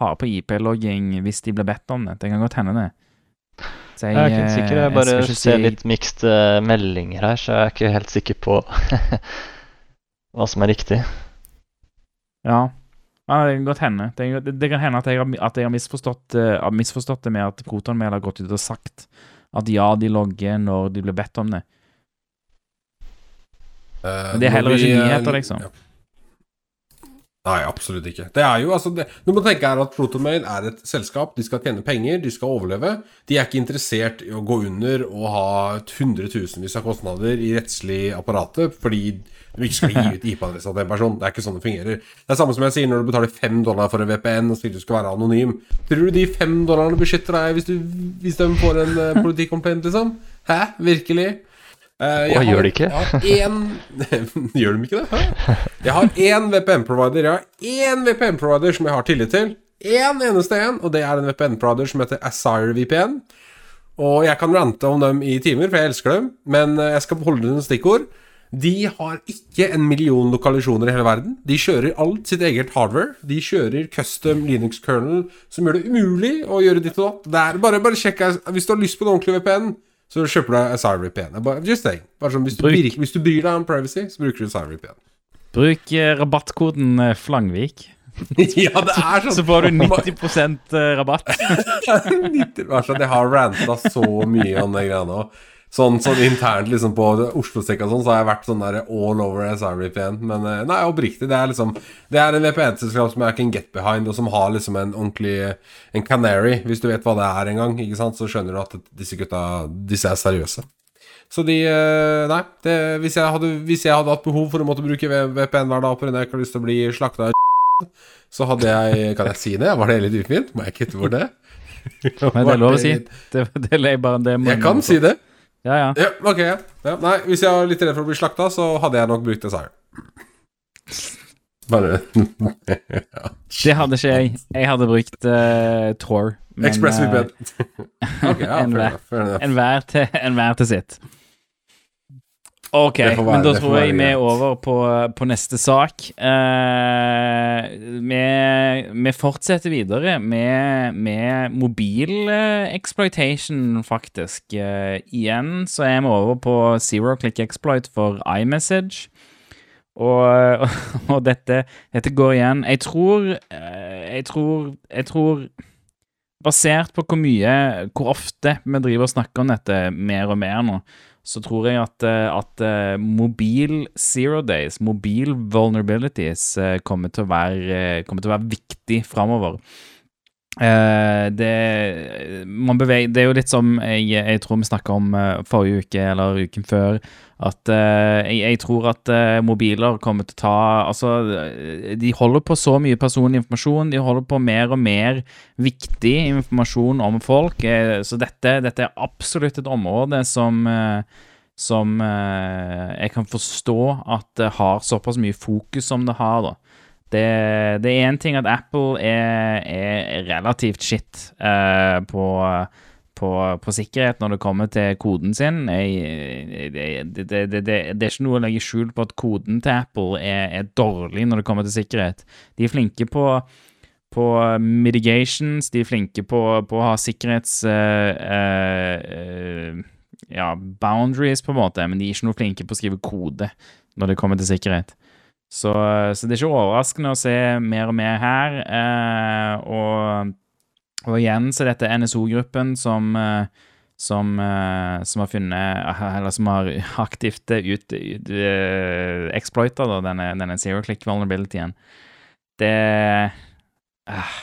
har på IP-logging hvis de blir bedt om det. Det kan godt hende, det. Så jeg, jeg er ikke sikker. Jeg bare jeg ser si... litt mixed uh, meldinger her, så jeg er ikke helt sikker på <laughs> hva som er riktig. Ja. ja det kan godt hende. Det, det kan hende at jeg har, at har misforstått, uh, misforstått, det med at ProtonMail har gått ut og sagt at ja, de logger når de blir bedt om det. Uh, Men det er heller ikke nyheter, liksom. Ja. Nei, absolutt ikke. Det er jo, altså det, Du må tenke her at Protomail er et selskap. De skal tjene penger, de skal overleve. De er ikke interessert i å gå under og ha hundretusenvis av kostnader i rettslig apparatet fordi du ikke skal gi ut IP-adressa til en person. Det er ikke sånn det fungerer. Det er samme som jeg sier når du betaler fem dollar for en VPN og sier du skal være anonym. Tror du de fem dollarene beskytter deg hvis, du, hvis de får en uh, politikomplaint, liksom? Hæ? Virkelig? Uh, Hva gjør de ikke? En... <laughs> gjør de ikke det? Hæ? Jeg har én VPN-provider Jeg har én VPN-provider som jeg har tillit til. Én eneste en, og det er en VPN-provider som heter Asire VPN. Og jeg kan rante om dem i timer, for jeg elsker dem, men eh, jeg skal beholde noen stikkord. De har ikke en million lokalisjoner i hele verden. De kjører alt sitt eget hardware. De kjører custom Linux kernel som gjør det umulig å gjøre ditt og datt. Bare, bare sjekk Hvis du har lyst på en ordentlig VPN, så kjøper du Asire VPN. Just saying. Bare sånn, hvis, du, hvis, du, bryr deg om privacy, så bruker du Asire VPN. Bruk eh, rabattkoden eh, Flangvik. <laughs> ja, det er sånn Så får du 90 eh, rabatt. <laughs> 90, sånn, jeg har ranta så mye om de greiene òg. Sånn, sånn, internt liksom på Oslo-sekka sånn, så har jeg vært sånn der all over SR-VPN. Men eh, nei, oppriktig. Det er liksom Det er en VPN-selskap som jeg can get behind, og som har liksom en ordentlig En canary, hvis du vet hva det er en gang, ikke sant, så skjønner du at disse gutta Disse er seriøse. Så de eh, Nei, det, hvis, jeg hadde, hvis, jeg hadde, hatt behov for å måtte bruke VPN hver dag pga. jeg ikke har lyst til å bli slakta <laughs> så hadde jeg Kan jeg si det? Var det litt ufint? Må jeg kutte bort det? <laughs> Men det er lov å si. Det, det, det, bare, det jeg kan si det. Ja, ja. ja ok, ja. ja. Nei, hvis jeg var litt redd for å bli slakta, så hadde jeg nok brukt Desire. Bare <laughs> Det hadde ikke jeg. Jeg hadde brukt uh, Tor. Express Uh, <laughs> okay, ja, Enhver til, en til sitt. Ok, men da tror jeg vi er over på, på neste sak. Uh, vi, vi, fortsetter videre med, med mobil-exploitation, faktisk. Uh, igjen så er vi over på zero click exploit for iMessage. Og, <laughs> og dette, dette, går igjen. Jeg tror uh, Jeg tror Jeg tror Basert på hvor mye Hvor ofte vi driver og snakker om dette mer og mer nå så tror jeg at, eh, at uh, mobil zero days, mobil vulnerabilities, uh, kommer, til være, kommer, til å være, viktig framover. Uh, det, beveger, det er jo litt som jeg, jeg tror vi snakka om forrige uke eller uken før, at jeg, jeg, tror at mobiler kommer til å ta Altså, de holder på så mye personlig informasjon, de holder på mer og mer viktig informasjon om folk, så dette, dette er absolutt et område som som jeg kan forstå at det har såpass mye fokus som det har, da. Det, det er én ting at Apple er, er relativt shit på, på, på, sikkerhet når det kommer til koden sin. Jeg, det, det, det, er ikke noe å legge skjul på at koden til Apple er, er dårlig når det kommer til sikkerhet. De er flinke på på mitigations, de er flinke på, på å ha sikkerhets... Uh, uh, ja, boundaries, på en måte, men de er ikke noe flinke på å skrive kode når det kommer til sikkerhet. Så, så det er ikke overraskende å se mer og mer her. Eh, og, og, igjen så er dette NSO-gruppen som eh, som, eh, som, har funnet Eller som har <laughs> aktivt ut, ut exploita denne, denne zero click vulnerabilityen. Det uh,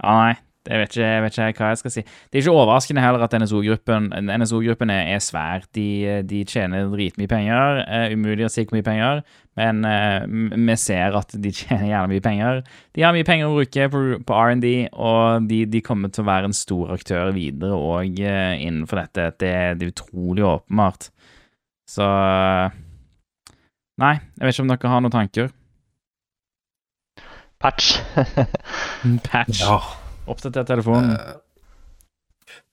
Ja, nei. Jeg vet, ikke, jeg vet, ikke, hva jeg skal si. Det er ikke overraskende heller at NSO-gruppen NSO er, er svær. De, de tjener dritmye penger. Uh, umulig å si hvor mye penger, men uh, vi ser at de <laughs> tjener gjerne mye penger. De har mye penger å bruke på, på R&D, og de, de, kommer til å være en stor aktør videre òg uh, innenfor dette. Det, det, er utrolig åpenbart. Så Nei, jeg vet ikke om dere har noen tanker? Patch. <laughs> <laughs> Patch. Ja. Oppdater telefonen. Uh,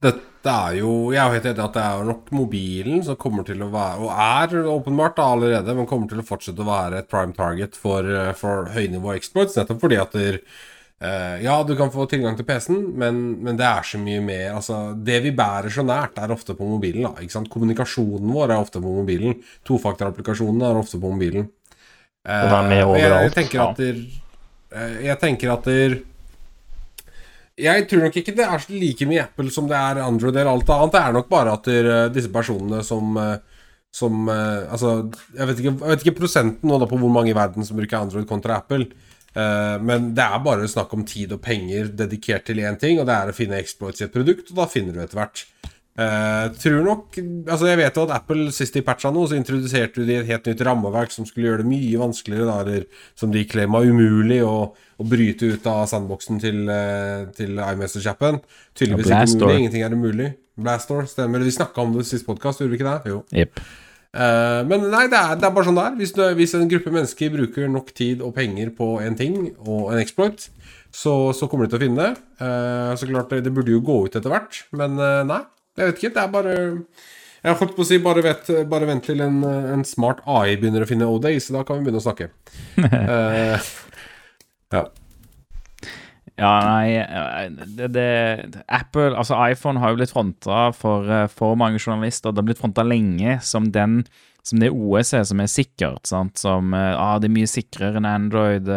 dette er jo Jeg er jo helt enig at det er nok mobilen som kommer til å være, og er åpenbart da allerede, men kommer til å fortsette å være et prime target for, eh, for høynivå exploits, nettopp fordi at der, uh, Ja, du kan få tilgang til PC-en, men, men, det er så mye mer Altså, det vi bærer så nært, er ofte på mobilen, da. Ikke sant? Kommunikasjonen vår er ofte på mobilen. Tofaktorapplikasjonene er ofte på mobilen. Uh, og det er med overalt. Jeg, jeg tenker at der, Jeg tenker at der jeg tror nok ikke det er like mye Apple som det er Android eller alt annet. Det er nok bare at uh, disse personene som uh, som uh, Altså, jeg vet, ikke, jeg vet, ikke, prosenten nå da på hvor mange i verden som bruker Android kontra Apple. men det er bare snakk om tid og penger dedikert til én ting, og det er å finne exploits i et produkt, og da finner du etter hvert. Uh, tror nok Altså Jeg vet jo at Apple sist de patcha noe, så introduserte de et helt nytt rammeverk som skulle gjøre det mye vanskeligere, da, eller som de klemma umulig å, å, bryte ut av sandboksen til, uh, til iMessage-appen. Tydeligvis ikke mulig. Ingenting er umulig. Blastor, stemmer. Vi snakka om det sist podkast, gjorde vi ikke det? Jo. Yep. Uh, men nei, det er, det er, bare sånn det er. Hvis, du, hvis, en gruppe mennesker bruker nok tid og penger på en ting og en exploit, så, så kommer de til å finne det. så klart, det, burde jo gå ut etter hvert, men nei. Jeg vet ikke. Det er bare Jeg holdt på å si bare, vet, bare vent til en, en, smart AI begynner å finne O-Day, så da kan vi begynne å snakke. uh, <laughs> ja. Ja, nei det, det, Apple, altså iPhone har jo blitt fronta for, eh, for mange journalister. Det har blitt fronta lenge som den som det OS er som er sikkert. sant? Som eh, ah, det er mye sikrere enn Android.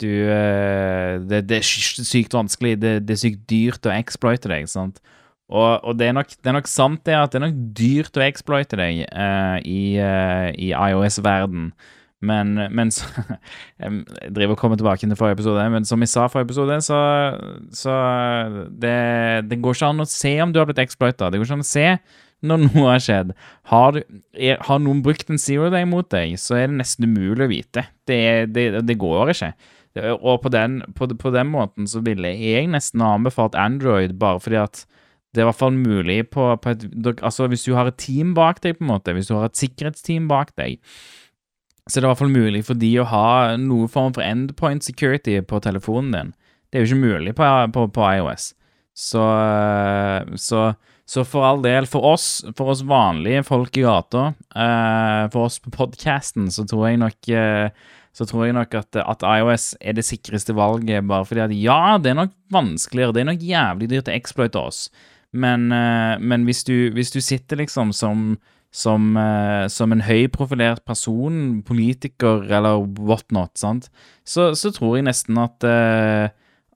Du, det, det, er sykt vanskelig, det, det, er sykt dyrt å exploite deg. sant? Og, og det, er nok, det, er nok, sant det at det er nok dyrt å exploite deg uh, i, uh, i iOS-verden. Men, men så, <laughs> Jeg driver og kommer tilbake til forrige episode, men som jeg sa forrige episode, så, så det, det, går ikke an å se om du har blitt exploita. Det går ikke an å se når noe har skjedd. Har, er, har noen brukt en zero day mot deg, så er det nesten umulig å vite. Det, det går ikke. Og på den, på, på den måten så ville jeg nesten ha anbefalt Android bare fordi at det er i hvert fall mulig på, på et Altså, hvis du har et team bak deg, på en måte, hvis du har et sikkerhetsteam bak deg, så er det i hvert fall mulig for de å ha noen form for endpoint security på telefonen din. Det er jo ikke mulig på, på, på iOS. Så, så, så, for all del, for oss, for oss vanlige folk i gata, uh, for oss på podkasten, så tror jeg nok uh, så tror jeg nok at, at, iOS er det sikreste valget, bare fordi at ja, det er nok vanskeligere, det er nok jævlig dyrt å exploite oss, men, uh, men hvis, du, hvis, du, sitter liksom som, som, uh, som en høyprofilert person, politiker eller whatnot, sant, så, så tror jeg nesten at uh,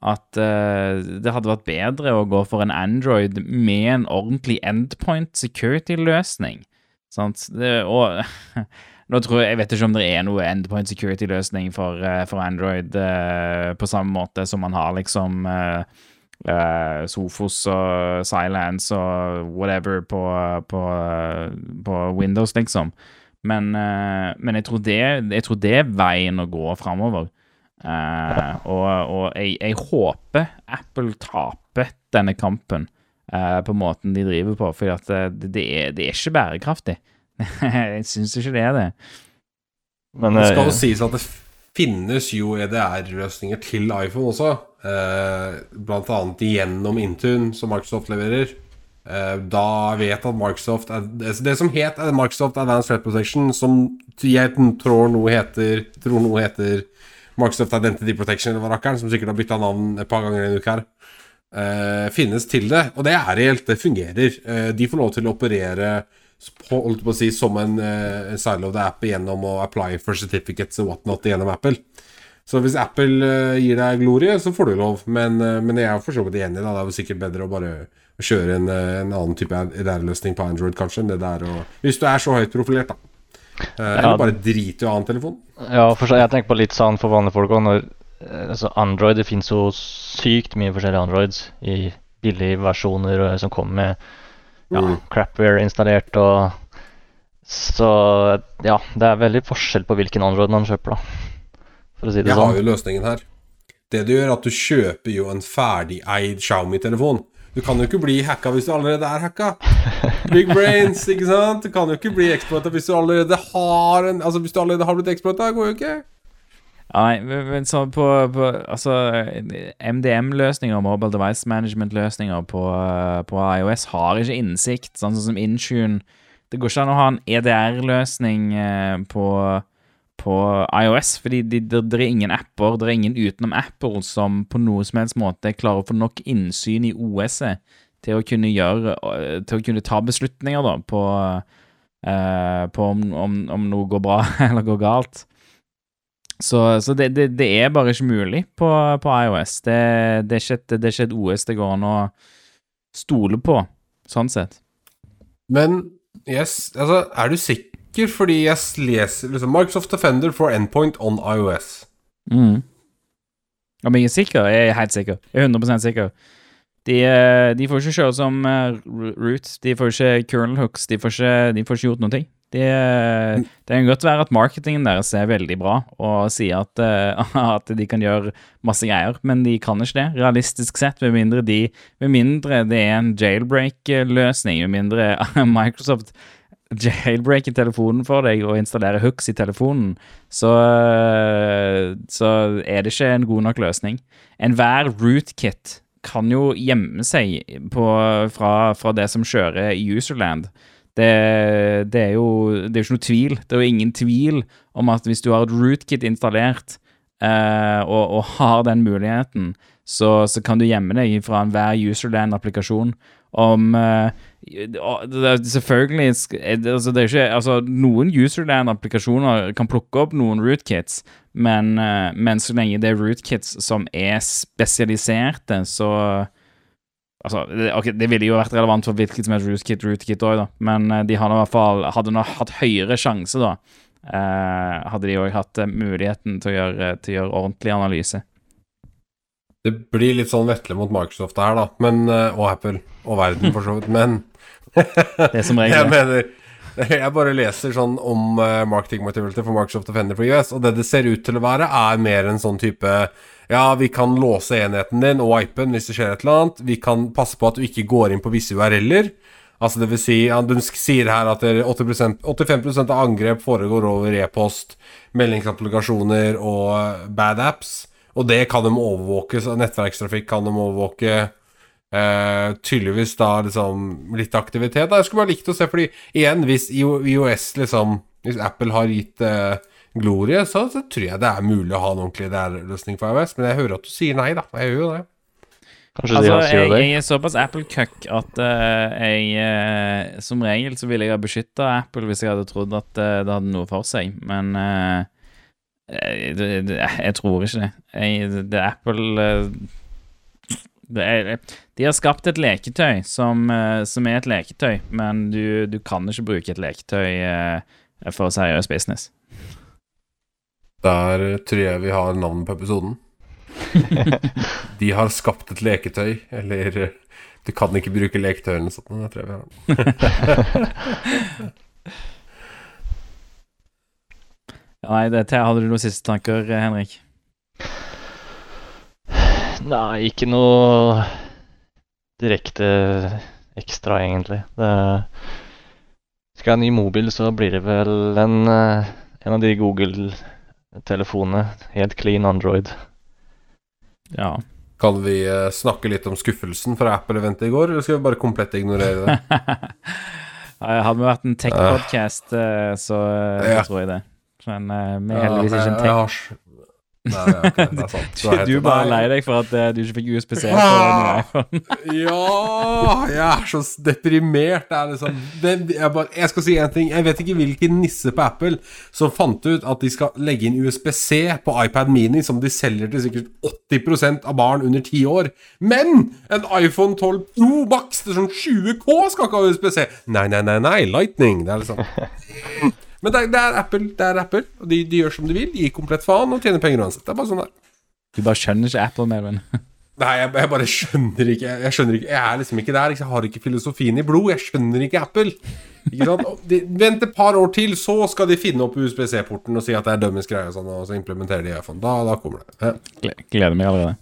at det hadde vært bedre å gå for en Android med en ordentlig endpoint security-løsning. Sant? Det, og <laughs> Nå tror jeg, jeg vet ikke om det er noe endpoint security-løsning for, for, Android på samme måte som man har liksom uh, Sofos og Silence og whatever på, på, på Windows, liksom. Men, uh, men jeg, tror det, jeg, tror det, er veien å gå framover. Uh, og, og jeg, jeg, håper Apple taper denne kampen på måten de driver på, for det, det, er, det er ikke bærekraftig. <laughs> jeg syns ikke det er det. Men det skal jo sies at det finnes jo EDR-løsninger til iPhone også. Eh, annet gjennom Intune, som Microsoft leverer. Eh, da vet at Microsoft Det som het Microsoft Advanced Threat Protection, som jeg tror noe heter, tror noe heter Microsoft Identity Protection, eller rakkeren, som sikkert har bytta navn et par ganger i en uke her. eh, finnes til det. Og det er reelt, det fungerer. De får lov til å operere holdt på å si, som en uh, side of the app gjennom å apply for certificates og whatnot gjennom Apple. Så hvis Apple uh, gir deg glorie, så får du lov. Men, uh, men jeg er for så vidt enig. Da. Det er jo sikkert bedre å bare kjøre en, en annen type RR-løsning på Android, kanskje, enn det der å Hvis du er så høyt profilert, da. eller bare drite i en telefon. Ja, for jeg tenker på litt sånn for vanlige folk òg. Altså Android Det finnes jo sykt mye forskjellige Androids i billige versjoner som kommer med ja, Mm. crapware installert og Så ja, det er veldig forskjell på hvilken Android man kjøper, da. For å si det Jeg har sånn. jo løsningen her. Det du gjør, er at du kjøper jo en ferdigeid Xiaomi-telefon. Du kan jo ikke bli hacka hvis du allerede er hacka. Big brains, ikke sant? Du kan jo ikke bli exploita hvis du allerede har en Altså, hvis du allerede har blitt exploita, går jo ikke. Ja, nei, men men så på, på Altså, MDM-løsninger, Mobile Device Management-løsninger på, eh, på iOS har ikke innsikt, sånn som Intune. Det går ikke an å ha en EDR-løsning eh, på, på iOS, fordi de, det, det er ingen apper, det er ingen utenom Apple som på noe som helst måte klarer å få nok innsyn i OS-et til å kunne eh, Til å kunne ta beslutninger, da, på, eh, på om, om, om noe går bra <laughs> eller går galt. Så, så det, det, det er bare ikke mulig på, på iOS. Det, det, er ikke et, det er ikke et OS det går an å stole på, sånn sett. Men yes, altså, er du sikker? Fordi jeg leser liksom Microsoft Defender for endpoint on iOS. Mm. Om jeg er sikker? Jeg er helt sikker. Jeg er 100 sikker. De, eh, de får ikke kjøre som eh, root. De får ikke kernel hooks. De får ikke, de får ikke gjort noe. De, eh, det kan godt være at marketingen deres er veldig bra og sier at, <laughs> at de kan gjøre masse greier, men de kan ikke det, realistisk sett, med mindre, de, med mindre det er en jailbreak-løsning, med mindre <laughs> Microsoft <laughs> jailbreaker telefonen for deg og installere hooks i telefonen, så, eh, så er det ikke en god nok løsning. Enhver rootkit kan jo gjemme seg på, fra, fra det som kjører i userland. Det, det er jo det er ikke noe tvil. Det er jo ingen tvil om at hvis du har et rootkit installert eh, og, og har den muligheten, så, så kan du gjemme deg fra enhver userland-applikasjon. Om eh, Selvfølgelig det- altså, det er ikke, altså, Noen userland-applikasjoner kan plukke opp noen rootkits, men, eh, men så lenge det er rootkits som er spesialiserte, så Altså, det, ok, det ville jo vært relevant for hvilket som helst rootkit, rootkit òg, men eh, de hadde i hvert fall hadde nå hatt høyere sjanse, da. eh, hadde de òg hatt eh, muligheten til å, gjøre, til å gjøre ordentlig analyse. Det blir litt sånn vetle mot Microsoft her, da. Men, eh, og Apple. Og verden, for så vidt. Men Det er som regel <laughs> jeg mener Jeg bare leser sånn om uh, marketing materiality for Microsoft Defender for US, og det det ser ut til å være, er mer en sånn type Ja, vi kan låse enheten din og wipe den hvis det skjer et eller annet. Vi kan passe på at du ikke går inn på visse URL-er. Altså det vil si, ja, Du sier her at det er 80%, 85 av angrep foregår over e-post, meldingsapplikasjoner og eh, bad apps. Og det kan de overvåke. Nettverkstrafikk kan de overvåke. Eh, tydeligvis da liksom litt aktivitet. Da. Jeg skulle bare likt å se, fordi igjen, hvis iOS liksom Hvis Apple har gitt uh, glorie, så, så tror jeg det er mulig å ha en ordentlig DR-løsning for iOS. Men jeg hører at du sier nei, da. Jeg gjør jo det. Kanskje Altså, de jeg, det? jeg er såpass Apple-cuck at uh, jeg eh, Som regel så ville jeg ha beskytta Apple hvis jeg hadde trodd at eh, det hadde noe for seg, men eh, jeg, jeg tror ikke det. Jeg, det Apple eh, er, De har skapt et leketøy som, eh, som er et leketøy, men du, du kan ikke bruke et leketøy eh, for seriøs business. Der tror jeg vi har navnet på episoden. <laughs> De har skapt et leketøy, eller Du kan ikke bruke leketøy eller noe sånt. Jeg tror vi har. <laughs> Nei, det, Hadde du noen siste tanker, Henrik? Nei, ikke noe direkte ekstra, egentlig. Det skal jeg ha ny mobil, så blir det vel en, eh, en av de Google-telefonene. Helt clean Android. Ja. Kan vi eh, snakke litt om skuffelsen fra Apple-eventet i går, eller skal vi bare komplett ignorere det? <laughs> Hadde vi vært en tech-podcast, eh, så, Ja. tror jeg det. Men vi er heldigvis ikke en tech. Nei, er det. Er sant. Du er bare Nei. lei deg for at uh, du ikke fikk USB-C på iPhone. <laughs> Ja Jeg er så deprimert. Det er liksom det, jeg, bare, jeg skal si en ting. Jeg vet ikke hvilken nisse på Apple som fant ut at de skal legge inn USB-C på iPad Mini, som de selger til sikkert 80% av barn under 10 år. Men en iPhone 12 Pro Max til sånn 20K skal ikke ha USB-C. Nei, nei, nei, nei. Lightning. Det er liksom <laughs> Men det er, det er Apple. Det er Apple Og de, de gjør som de vil. De gir komplett faen og tjener penger uansett. Det er bare sånn det er. Du bare skjønner ikke Apple, mer, venn? <laughs> Nei, jeg, jeg bare skjønner ikke jeg, jeg skjønner ikke Jeg er liksom ikke der. Jeg har ikke filosofien i blod. Jeg skjønner ikke Apple. Ikke sant? De, vent et par år til, så skal de finne opp USB-C-porten og si at det er dømmes greie, og sånn, og så implementerer de iPhone. Da, da kommer det. Ja. Gleder meg allerede.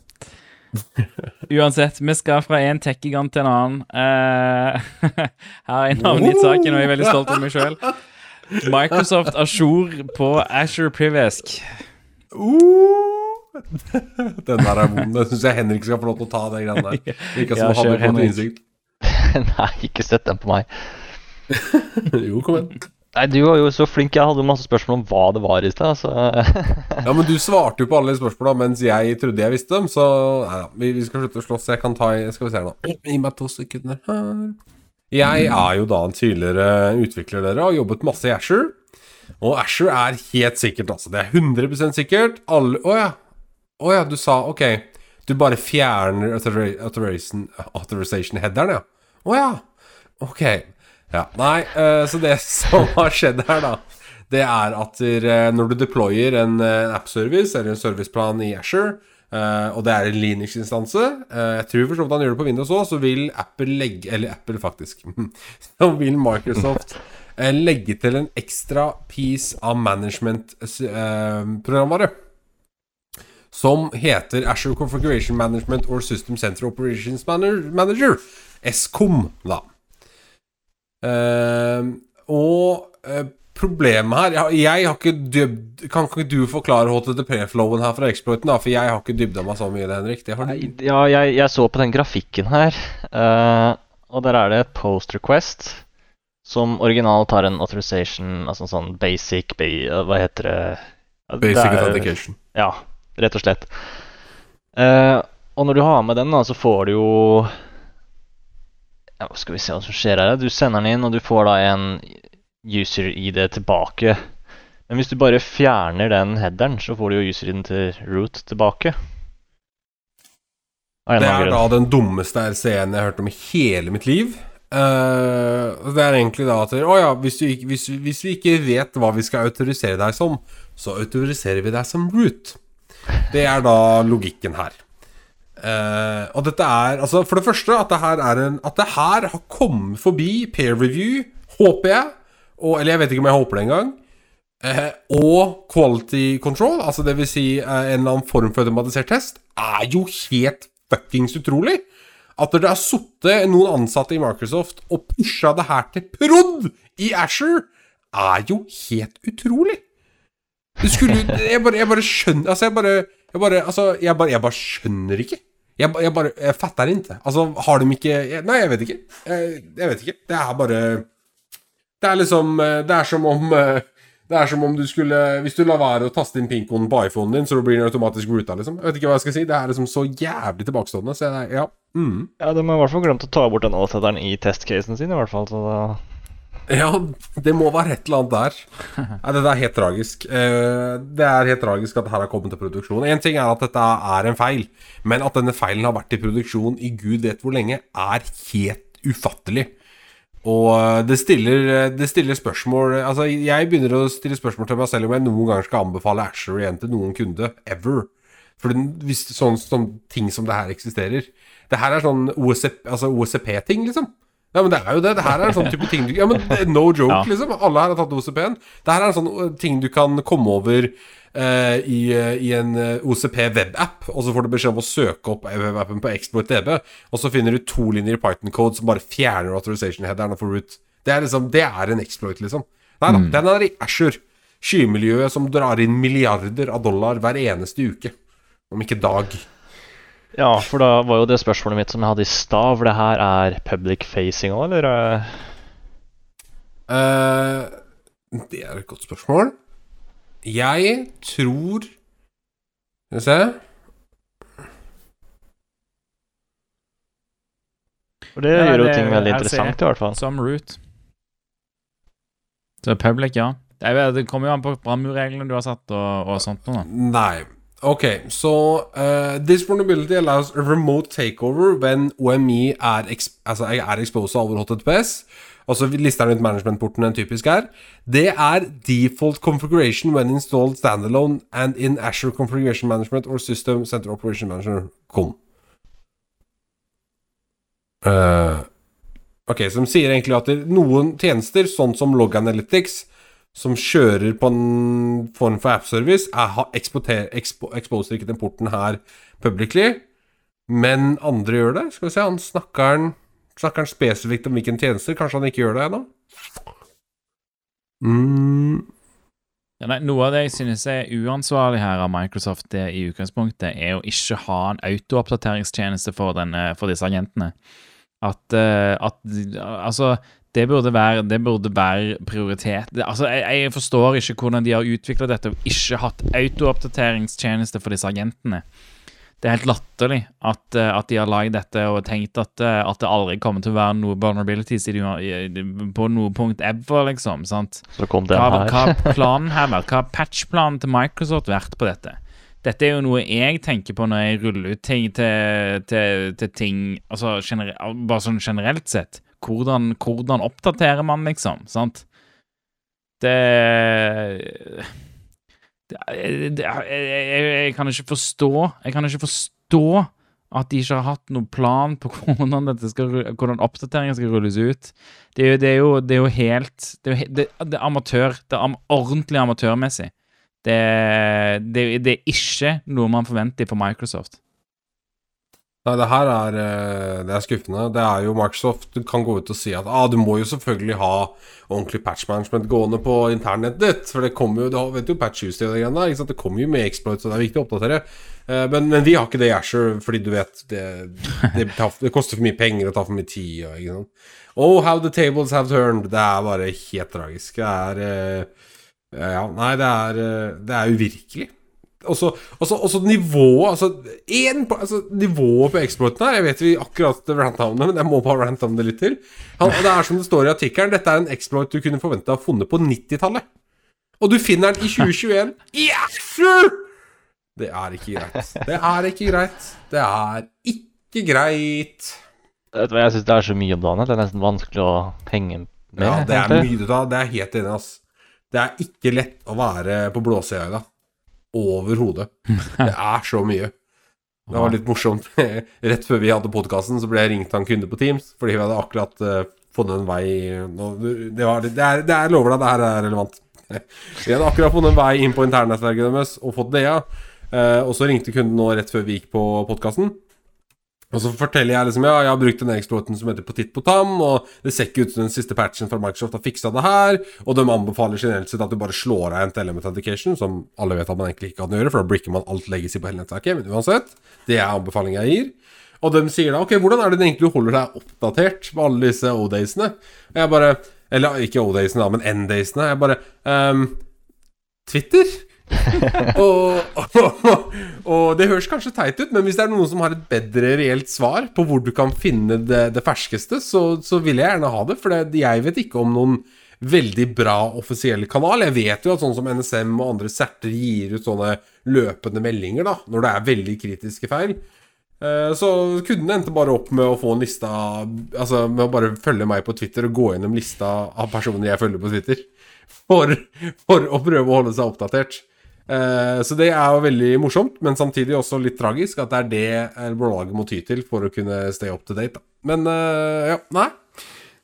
<laughs> Uansett, vi skal fra en tech-gigant til en annen. Uh, <laughs> her er navngitt saken, og jeg er veldig stolt av meg sjøl. Microsoft Azure på Azure Privesk. Uh, <laughs> den der er vond. Den syns jeg Henrik skal få lov til å ta, den greia der. <laughs> Ikke Ja, som han kjør, har fått innsikt. <laughs> Nei, ikke sett den på meg. Jo, kom igjen. Nei, du var jo så flink. Jeg hadde masse spørsmål om hva det var i sted. Så Ja, men du svarte jo på alle de spørsmåla mens jeg trodde jeg visste dem, så nei da. Vi, vi skal slutte å slåss. Jeg kan ta i Skal vi se her nå. Gi meg to sekunder her. Jeg er jo da en tidligere utvikler dere har jobbet masse i Asher. Og Asher er helt sikkert, altså. Det er 100 sikkert. Alle Å ja. Oh, ja, du sa OK. Du bare fjerner authorization- authorization-headeren, ja. Å ja. Ok. Ja. Nei, uh, så det <laughs> som har skjedd her, da, det er at eh, når du deployer en eh, app-service eller en serviceplan i Asher, eh, og det er en Linux-instanse Uh, Jeg tror for så vidt han gjør det på Windows òg, så vil Apple legge Eller Apple, faktisk. <laughs> Så vil Microsoft uh, legge til en ekstra piece av management-programvare. som heter Azure Configuration Management or System Center Operations Manager. SCOM, da. Og problemet her Jeg, har ikke dyb, Kan ikke du forklare HTTP-flowen her fra exploiten, da? For jeg har ikke dybda meg så mye i det, Henrik. Det har. Ja, jeg, jeg så på den grafikken her, uh, og der er det et post request som originalt har en authorization, altså sånn basic ba Hva heter det? Basic det er- authentication. Ja, rett og slett. Uh, og når du har med den, da, så får du jo ja, Skal vi se hva som skjer her. Du sender den inn, og du får da en user-ID tilbake. Men hvis du bare fjerner den headeren, så får du jo user-ID-en til root tilbake. Det er da den dummeste RC-en jeg har hørt om i hele mitt liv. Uh, det er egentlig da at Å ja, hvis, du ikke, hvis, hvis vi ikke vet hva vi skal autorisere deg som, så autoriserer vi deg som root. Det er da logikken her. Uh, og dette er Altså, for det første at det her er en At det her har kommet forbi peer review, håper jeg. Og, eller jeg vet ikke om jeg håper det engang. Eh, og quality control, altså vil si eh, en eller annen form for automatisert test, er jo helt fuckings utrolig. At det har sittet noen ansatte i Microsoft og pusha det her til prod i Asher, er jo helt utrolig. Det skulle Jeg bare, jeg bare skjønner Altså, jeg bare Jeg bare, altså, jeg bare, jeg bare skjønner ikke. Jeg, jeg bare Jeg fatter ikke. Altså, har de ikke jeg, Nei, jeg vet ikke. Jeg, jeg vet ikke. Det er bare Det er liksom eh, Det er som om eh, det er som om du skulle Hvis du lar være å taste inn pinkoden på iPhonen din, så blir den automatisk ruta, liksom. Jeg vet ikke hva jeg skal si. Det er liksom så jævlig tilbakestående. Så jeg, ja. Mm. Ja, De har i hvert fall glemt å ta bort den åtsetteren i testcasen sin, i hvert fall. Så da Ja, det må være et eller annet der. <laughs> Nei, Dette er helt tragisk. Eh, Det er helt tragisk at dette har kommet til produksjon. Én ting er at dette er en feil, men at denne feilen har vært i produksjon i gud vet hvor lenge, er helt ufattelig. Og eh, det stiller, det stiller spørsmål Altså, jeg begynner å stille spørsmål til meg selv om jeg noen ganger skal anbefale Asher igjen til noen kunde. Ever. For den, hvis sånn som ting som det her eksisterer Det her er sånn OSP, altså OSP-ting, liksom. Ja, men det er jo det. Det her er en sånn type ting du Ja, men no joke, Ja. liksom. Alle her har tatt OCP-en. Det her er en sånn ting du kan komme over uh, i, uh, i en OCP webapp, og så får du beskjed om å søke opp webappen på exploit.db, og så finner du to linjer Python-code som bare fjerner authorization-headeren og får root. Det er liksom Det er en exploit, liksom. Nei da, den er i Asher. Skymiljøet som drar inn milliarder av dollar hver eneste uke. Om ikke dag. Ja, for da var jo det spørsmålet mitt som jeg hadde i stad, for det her er public facing òg, eller? eh? Eh, det er et godt spørsmål. Jeg tror Skal vi se. For det Ja, gjør jo det- ting veldig interessant, i hvert fall. Som root. Så public, ja. Det kommer jo an på brannmurreglene du har satt, og, og sånt noe. da. Nei. Ok, så uh, This vulnerability allows a remote takeover when OMI er, altså, er exposed over HTTPS. Altså lister rundt managementporten en typisk er. Det er default configuration when installed standalone and in Azure Configuration Management or System Center Operation Manager Kom. Uh, ok, som sier egentlig at noen tjenester, sånn som Log Analytics, som kjører på en form for app-service, er- expo, exposer ikke den porten her publicly, men andre gjør det. Skal vi se, han snakker han Snakker han spesifikt om hvilken tjeneste? Kanskje han ikke gjør det ennå? Mm, Ja, nei, noe av det jeg synes er uansvarlig her av Microsoft det i utgangspunktet, er å ikke ha en autooppdateringstjeneste for, for disse agentene. At, eh, at Altså, det burde være, det burde være prioritet. Det, altså, jeg, jeg forstår ikke hvordan de har utvikla dette og ikke hatt autooppdateringstjeneste for disse agentene. Det er helt latterlig at, eh, at de har lagd dette og tenkt at, eh, at det aldri kommer til å være noe vulnerabilities i, på noe punkt ever, liksom. sant? Så kom den her. hva <laughs> har planen her vært? Hva har patchplanen til Microsoft vært på dette? Dette er jo noe jeg tenker på når jeg ruller ut ting til, til, til ting Altså generelt, bare sånn generelt sett. Hvordan, hvordan oppdaterer man, liksom? Sant? Det det, det jeg, jeg, jeg kan ikke forstå Jeg kan ikke forstå at de ikke har hatt noen plan på <laughs> hvordan, dette skal, hvordan oppdateringen skal rulles ut. Det er jo, det er jo, det er jo helt Det er, det, det er amatør. Det er ordentlig amatørmessig. Det, det, det er ikke noe man forventer for Microsoft. Nei, det her er, eh, det er skuffende. Det er jo Microsoft Du kan gå ut og si at ah, du må jo selvfølgelig ha ordentlig patch management gående på internettet ditt. For det kommer jo, du vet jo patch Tuesday det greiene der. Det kommer jo med exploits, og det er viktig å oppdatere. Eh, Men, men vi har ikke det i Asher, fordi du vet det, det, tar, det koster for mye penger og tar for mye tid. Og, ikke sant? Oh, how the tables have turned. Det er bare helt tragisk. Det er eh, Ja, nei, det er, det er uvirkelig. Også, også, også nivået altså, en, altså, Nivået på exploiten her Jeg vet vi akkurat ranta om det, men jeg må bare rante om det litt til. Han, det er som det står i artikkelen, dette er en exploit du kunne forvente å ha funnet på 90-tallet. Og du finner den i 2021. Yes! Det er ikke greit. Det er ikke greit. Det er ikke greit. Vet du hva, Jeg syns det er så mye om dagen at det er nesten vanskelig å henge med. Ja, det er mye da. Det er helt enig, ass. Det er ikke lett å være på blåsida i dag. Overhodet. Det er så mye. Det var litt morsomt. <laughs> Rett før vi hadde podkasten, så ble jeg ringt av en kunde på Teams, fordi vi hadde akkurat uh, funnet en vei det, var, det, er, det er, lover deg, det her er relevant. <laughs> Vi hadde akkurat funnet en vei inn på internnettverket deres og fått det, ja. Eh, og så ringte kunden nå rett før vi gikk på podkasten. Og så forteller jeg liksom Ja, jeg har brukt den exploiten som heter Potit Potam, og det ser ikke ut som den siste patchen fra Microsoft har fiksa det her, og de anbefaler generelt sett at du bare slår av en med authentication, som alle vet at man egentlig ikke kan gjøre, for da bricker man alt legacy på hele nettverket, men uansett, det er anbefalingen jeg gir. Og de sier da Ok, hvordan er det egentlig du holder deg oppdatert med alle disse O-daysene? Jeg bare Eller ikke O-daysene, da, men N-daysene. Jeg bare um, Twitter? Og, <laughs> og, og det høres kanskje teit ut, men hvis det er noen som har et bedre reelt svar på hvor du kan finne det, det ferskeste, så, så vil jeg gjerne ha det. For det, jeg vet ikke om noen veldig bra offisiell kanal. Jeg vet jo at sånn som NSM og andre serter gir ut sånne løpende meldinger da, når det er veldig kritiske feil. Eh, Så kunden endte bare opp med å få en lista Altså med å bare følge meg på Twitter og gå gjennom lista av personer jeg følger på Twitter. <laughs> For, for å prøve å holde seg oppdatert. Eh, Så det er jo veldig morsomt, men samtidig også litt tragisk at det er det eh, blålaget må ty til for å kunne stay up to date. Da. Men eh, ja, nei.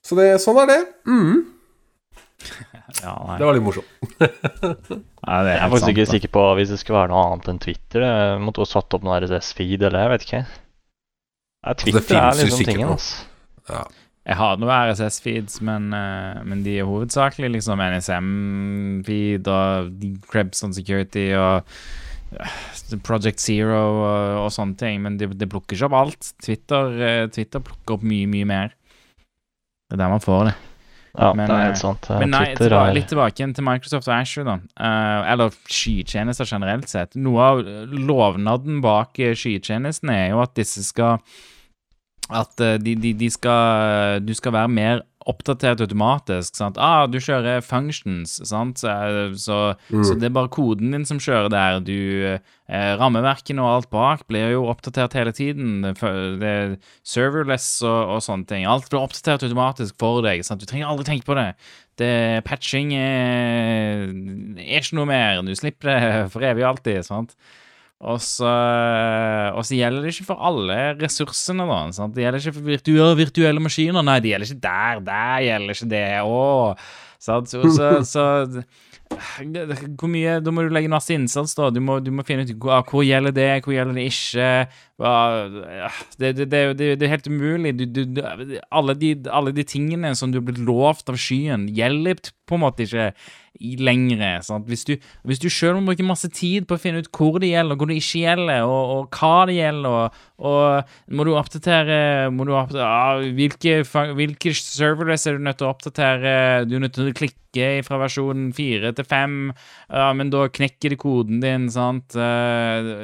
Så det, sånn er det. Mm, <laughs> Ja, nei. det var litt morsomt. <laughs> Nei, det er Jeg er faktisk sant, ikke da. sikker på hvis det skulle være noe annet enn Twitter. Det måtte jo satt opp noe RSS-feed, eller jeg vet ikke. Ja, Twitter finnes er liksom tingen, altså. Ja. Jeg har noen RSS-feeds, men, uh, men de er hovedsakelig liksom NSM-feed og Krebs on Security og eh, Project Zero og, og sånne ting. Men det de plukker ikke opp alt. Twitter, uh, Twitter plukker opp mye, mye mer. Det er der man får det. Ja, Men, det er helt sant. Men nei, Twitter tilbake, litt tilbake til Microsoft og Azure, da. Eller skytjenester generelt sett. Noe av lovnaden bak skytjenestene er jo at disse skal At eh, de, de, de skal Du skal være mer oppdatert automatisk. sant? Ah, du kjører functions, sant? Så, så, mm. så det er bare koden din som kjører der. Du eh, Rammeverkene og alt bak blir jo oppdatert hele tiden. Det, det er serverless og, og sånne ting. Alt blir oppdatert automatisk for deg. sant? Du trenger aldri tenke på det. det patching er, er ikke noe mer. Du slipper det for evig og alltid. sant? Og så, og så gjelder det ikke for alle ressursene, da. Sant? Det gjelder ikke for virtuelle, virtuelle maskiner. Nei, det gjelder ikke der. Der gjelder ikke det. Åh, sant? Så, så, <laughs> så hvor mye Da må du legge masse innsats, da. Du må, du må finne ut hvor, hvor gjelder det, hvor gjelder det ikke. Det, det, det, det, det er helt umulig. Du, du, alle, de, alle de tingene som du har blitt lovt av skyen, gjelder på en måte ikke lengre. Sant? Hvis du, du selv må bruke masse tid på å finne ut hvor det gjelder, hvor det ikke gjelder, og, og hva det gjelder, og, og må du oppdatere, må du oppdatere ah, hvilke, hvilke serverless er du nødt til å oppdatere? Du er nødt til å klikke fra versjon 4 til 5, ah, men da knekker det koden din, sant? Eh,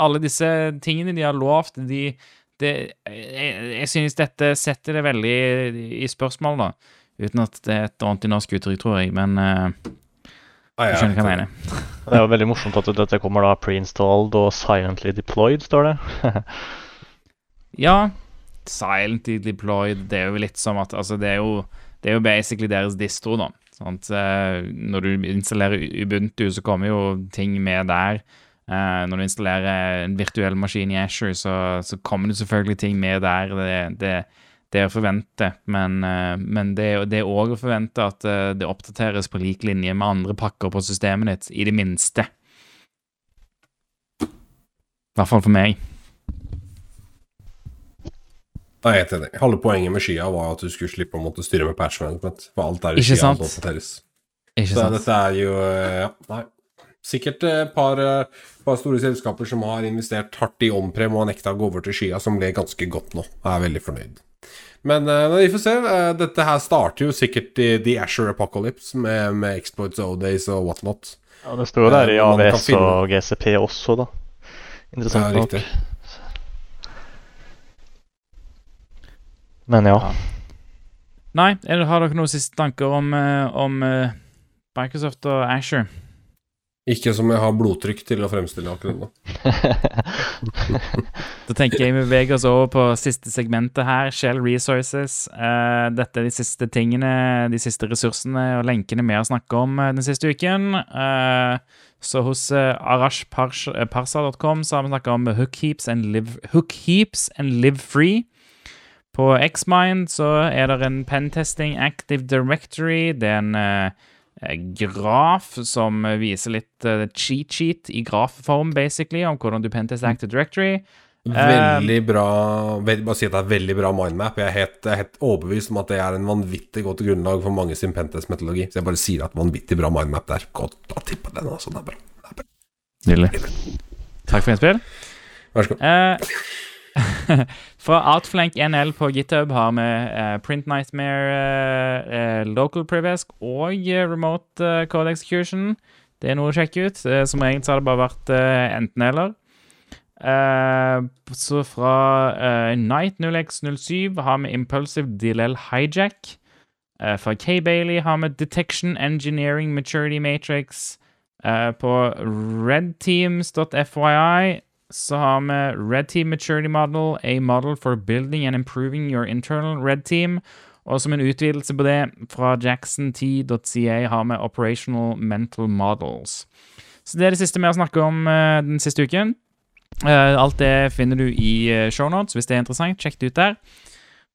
alle disse tingene de har lovt, de det, jeg, jeg synes dette setter det veldig i spørsmål, da. Uten at det er et ordentlig norsk uttrykk, tror jeg, men uh, jeg skjønner hva jeg mener. <laughs> Det er jo veldig morsomt at dette kommer da pre-installed og silently deployed, står det. <laughs> Ja, silently deployed, det er jo litt som at Altså, det er jo, det er jo basically deres distro, da. Sant? Eh, Når du installerer Ubuntu, så kommer jo ting med der. Eh, Når du installerer en virtuell maskin i Asher, så, så kommer det selvfølgelig ting med der. Det, det, det er å forvente, men, eh, men det er det er òg å forvente at eh, det oppdateres på lik linje med andre pakker på systemet ditt, i det minste. I hvert fall for meg. Jeg er helt enig. Halve poenget med skya var at du skulle slippe å måtte styre med patch management. For alt er i skya som oppdateres. Ikke Så sant? dette er jo eh, Ja, nei. Sikkert et par, par store selskaper som har investert hardt i omprem og nekta å gå over til skya, som ble ganske godt nå. Jeg er veldig fornøyd. Men uh, vi får se. Uh, Dette her starter jo sikkert i The Asher Apocalypse med, med exploits, O-days og whatnot. Ja, det står jo der i Eh, AVS og GCP også, da. Interessant Ja, nok. riktig. Men ja. Ja. Nei, eller har dere noen siste tanker om, eh, om eh, Microsoft og Asher? Ikke som jeg har blodtrykk til å fremstille akkurat nå. <laughs> Da tenker jeg vi beveger oss over på siste segmentet her, Shell Resources. Uh, dette er de siste tingene, de siste ressursene og lenkene vi har snakket om eh, den siste uken. Uh, så hos uh, arashparsa.com så har vi snakket om hookheaps hookheaps and live free. På Xmind så er det en pentesting active directory. Det er en eh, graf som viser litt eh, cheat sheet i grafform, basically, om hvordan du pentes active directory. Veldig bra veld, Bare si at det er veldig bra mindmap. Jeg er helt, helt overbevist om at det er en vanvittig godt grunnlag for mange sin pentest-metodologi. Så jeg bare sier at vanvittig bra mindmap der. Godt å tippe den, altså. Det er bra. Det er bra. Nydelig. Takk for innspill. Vær så god. Eh, <laughs> fra Outflank NL på GitHub har vi eh, Print Nightmare, eh, eh, Local Privesk og eh, Remote eh, Code Execution. Det er noe å sjekke ut. Eh, som regel så har det bare vært enten-eller. Så fra eh, Night 0x07 har vi Impulsive DLL Hijack. Fra K. Bailey har vi Detection Engineering Maturity Matrix. På redteams.fyi så har vi Red Team Maturity Model, a model for building and improving your internal red team. Og som en utvidelse på det, fra jackson10.ca har vi Operational Mental Models. Så det er det siste vi har snakket om uh, den siste uken. Uh, alt det finner du i uh, shownotes. Hvis det er interessant, sjekk det ut der.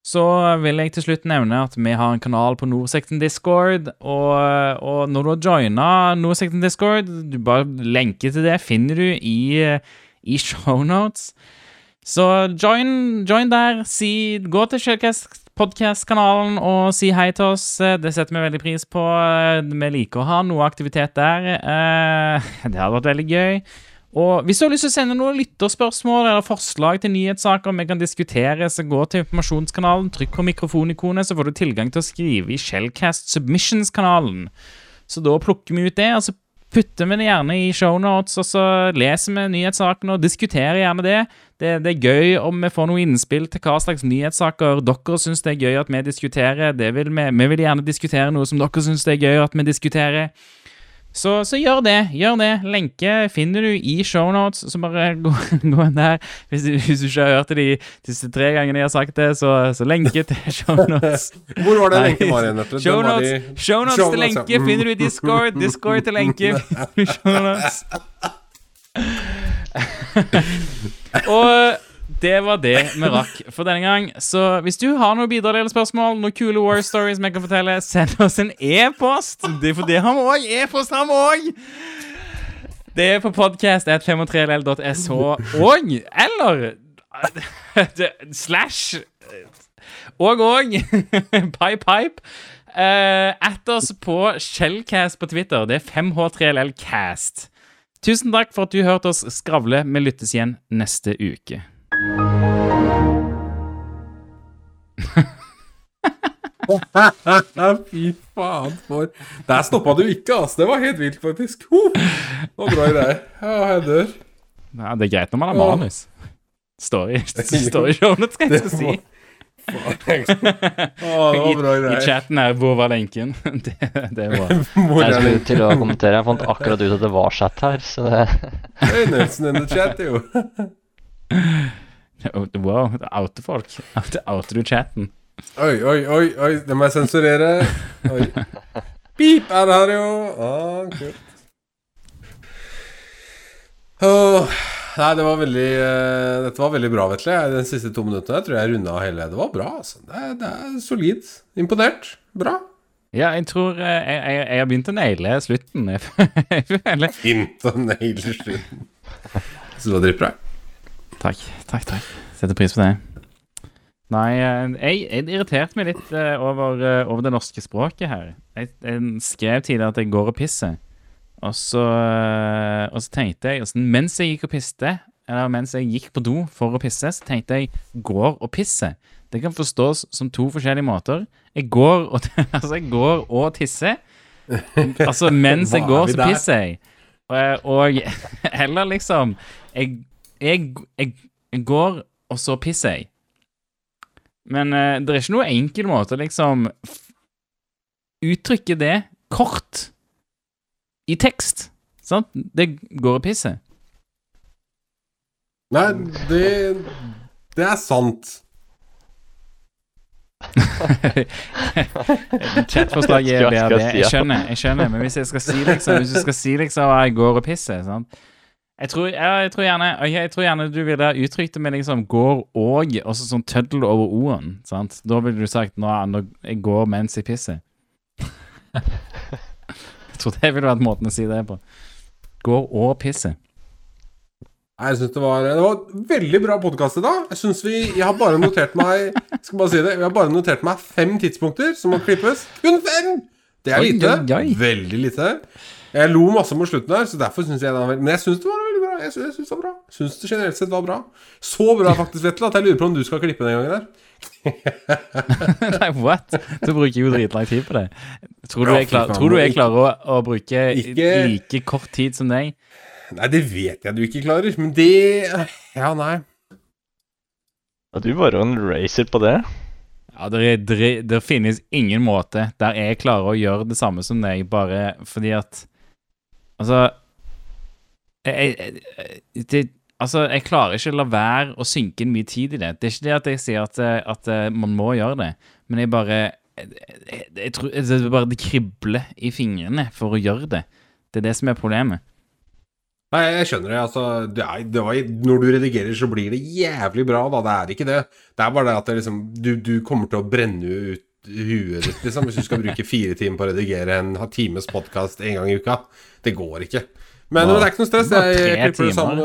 Så vil jeg til slutt nevne at vi har en kanal på Norsekten Discord. Og, og når du har joina Norsekten Discord, du bare lenke til det finner du i, eh, i shownotes. Så join, join der. Si, gå til Shellcast podcast-kanalen og si hei til oss. Eh, Det setter vi veldig pris på. Eh, Vi liker å ha noe aktivitet der. Eh, <laughs> Det hadde vært veldig gøy. Og hvis du har lyst til å sende noen lytterspørsmål eller forslag til nyhetssaker vi kan diskutere, så gå til informasjonskanalen, trykk på mikrofonikonet, så får du tilgang til å skrive i Shellcast Submissions-kanalen. Så da plukker vi ut det, og så putter vi det gjerne i shownotes, og så leser vi nyhetssakene og diskuterer gjerne det. det. Det er gøy om vi får noe innspill til hva slags nyhetssaker dere syns det er gøy at vi diskuterer. Vil vi, vi vil gjerne diskutere noe som dere syns det er gøy at vi diskuterer. Så, så, gjør det. Gjør det. Lenke finner du i shownotes, så bare <laughs> gå, gå inn der. Hvis, hvis, du ikke har hørt det de disse tre gangene jeg har sagt det, så, så lenke til <laughs> shownotes. Hvor var det lenken var igjen? Shownotes, shownotes til lenke finner du i Discord. Discord til lenke. <laughs> shownotes. Og det var det vi rakk for denne gang. Så hvis du har noen bidrag eller spørsmål, noen kule war stories vi kan fortelle, send oss en e-post. Det er for det har vi òg. E-post har vi òg. Det er på podcast.53ll.sh og eller <laughs> slash og og pipe pipe. Uh, at oss på Shellcast på Twitter. Det er 5H3LLcast. Tusen takk for at du hørte oss skravle. Vi lyttes igjen neste uke. <laughs> Fy faen for Der stoppa du ikke, altså. Det var helt vilt, faktisk. Ho! det var bra greier. Ja, jeg dør. Nei, det er greit når man har manus. Står i, <laughs> står i showet, skal jeg si. oh, I, I chatten her, hvor var lenken? <laughs> det, det var Jeg skulle til å kommentere. Jeg fant akkurat ut at det var chat her, så det Hey, Nelson in the chat, jo. <laughs> Wow, det outer folk. <laughs> Det outer du chatten. Oi, oi, oi, oi, det må jeg sensurere. Oi. <laughs> Pip er her, jo. Ah, kult. Oh, nei, det var veldig uh, Dette var veldig bra, Vetle. De siste to minuttene jeg tror jeg runda hele. Det var bra, altså. Det, det er solid. Imponert. Bra. Ja, jeg tror uh, jeg, jeg, jeg, har begynt å naile slutten. Jeg føler Begynt å naile slutten. Så det var dritbra. Takk, takk, takk. Setter pris på det. Nei, eh, jeg, jeg irriterte meg litt uh, over, uh, over, det norske språket her. Jeg, jeg, skrev tidligere at jeg går og pisser. Og så, og så tenkte jeg altså, Mens jeg gikk og piste, eller mens jeg gikk på do for å pisse, så tenkte jeg 'går og pisser'. Det kan forstås som to forskjellige måter. Jeg går og, <laughs> altså, jeg går og tisser. Altså, mens jeg går, så pisser jeg. Og, og <laughs> eller liksom jeg, jeg, jeg går, og så pisser jeg. Men uh, det er ikke noe enkel måte å liksom uttrykke det kort i tekst. Sant? Det går og pisser. Nei, det Det er sant. <laughs> Chatforslaget er det. Jeg skjønner, jeg skjønner, men hvis jeg skal si liksom Hvis du skal si liksom jeg går og pisser sant? Jeg tror, jeg, tror gjerne, jeg tror gjerne du ville uttrykt det med liksom 'går og', og så sånn tøddel over o-en. sant? Da ville du sagt 'nå, nå jeg går mens jeg pisser'. <laughs> jeg tror det ville vært måten å si det på. Går og pisser. Jeg synes det var, det var veldig bra podkast i dag. Jeg synes vi, jeg har bare notert meg skal bare si det, jeg har bare notert meg fem tidspunkter som må klippes. Kun fem! Det er lite. Veldig lite. Jeg lo masse mot slutten her, så derfor syns jeg det var Men jeg syns det var bra. Jeg syns, det var bra Syns det generelt sett var bra. Så bra faktisk, Vetle, at jeg lurer på om du skal klippe den gangen der. <laughs> Nei, what? Du bruker jo dritlang tid på det. Tror du jeg, klar, tror du jeg klarer å, å bruke ikke... like kort tid som deg? Nei, det vet jeg du ikke klarer, men det Ja, nei. Ja, du var jo en racer på det. Ja, det, det, det, finnes ingen måte der jeg klarer å gjøre det samme som deg, bare fordi at Altså jeg, det, altså, jeg klarer ikke å la være å synke inn mye tid i det. Det er ikke det at jeg sier at, at man må gjøre det, men jeg bare jeg, jeg tror, det bare det kribler i fingrene for å gjøre det. Det er det som er problemet. Nei, jeg skjønner det. Altså, det er, det var, når du redigerer, så blir det jævlig bra, da. Det er ikke det. Det er bare det at det liksom, du, du kommer til å brenne ut huet ditt, liksom, hvis du skal bruke fire timer på å redigere en times podkast en gang i uka. Det går ikke. Men, det er ikke noe stress. Jeg klipper det sammen.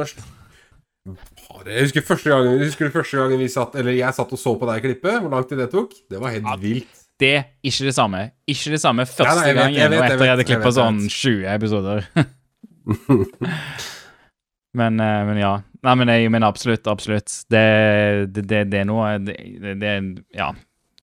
Jeg husker første gangen, jeg husker første gangen vi satt Eller jeg satt og så på deg klippe. Hvor lang tid det tok? Det var helt vilt. Det er ikke det samme. Ikke det samme første ja, gangen og etter jeg hadde klippa sånn 20 episoder. <laughs> Men, eh, men ja. Nei, men jeg mener absolutt, absolutt. Det, det, det, det er noe det, det, det, Ja.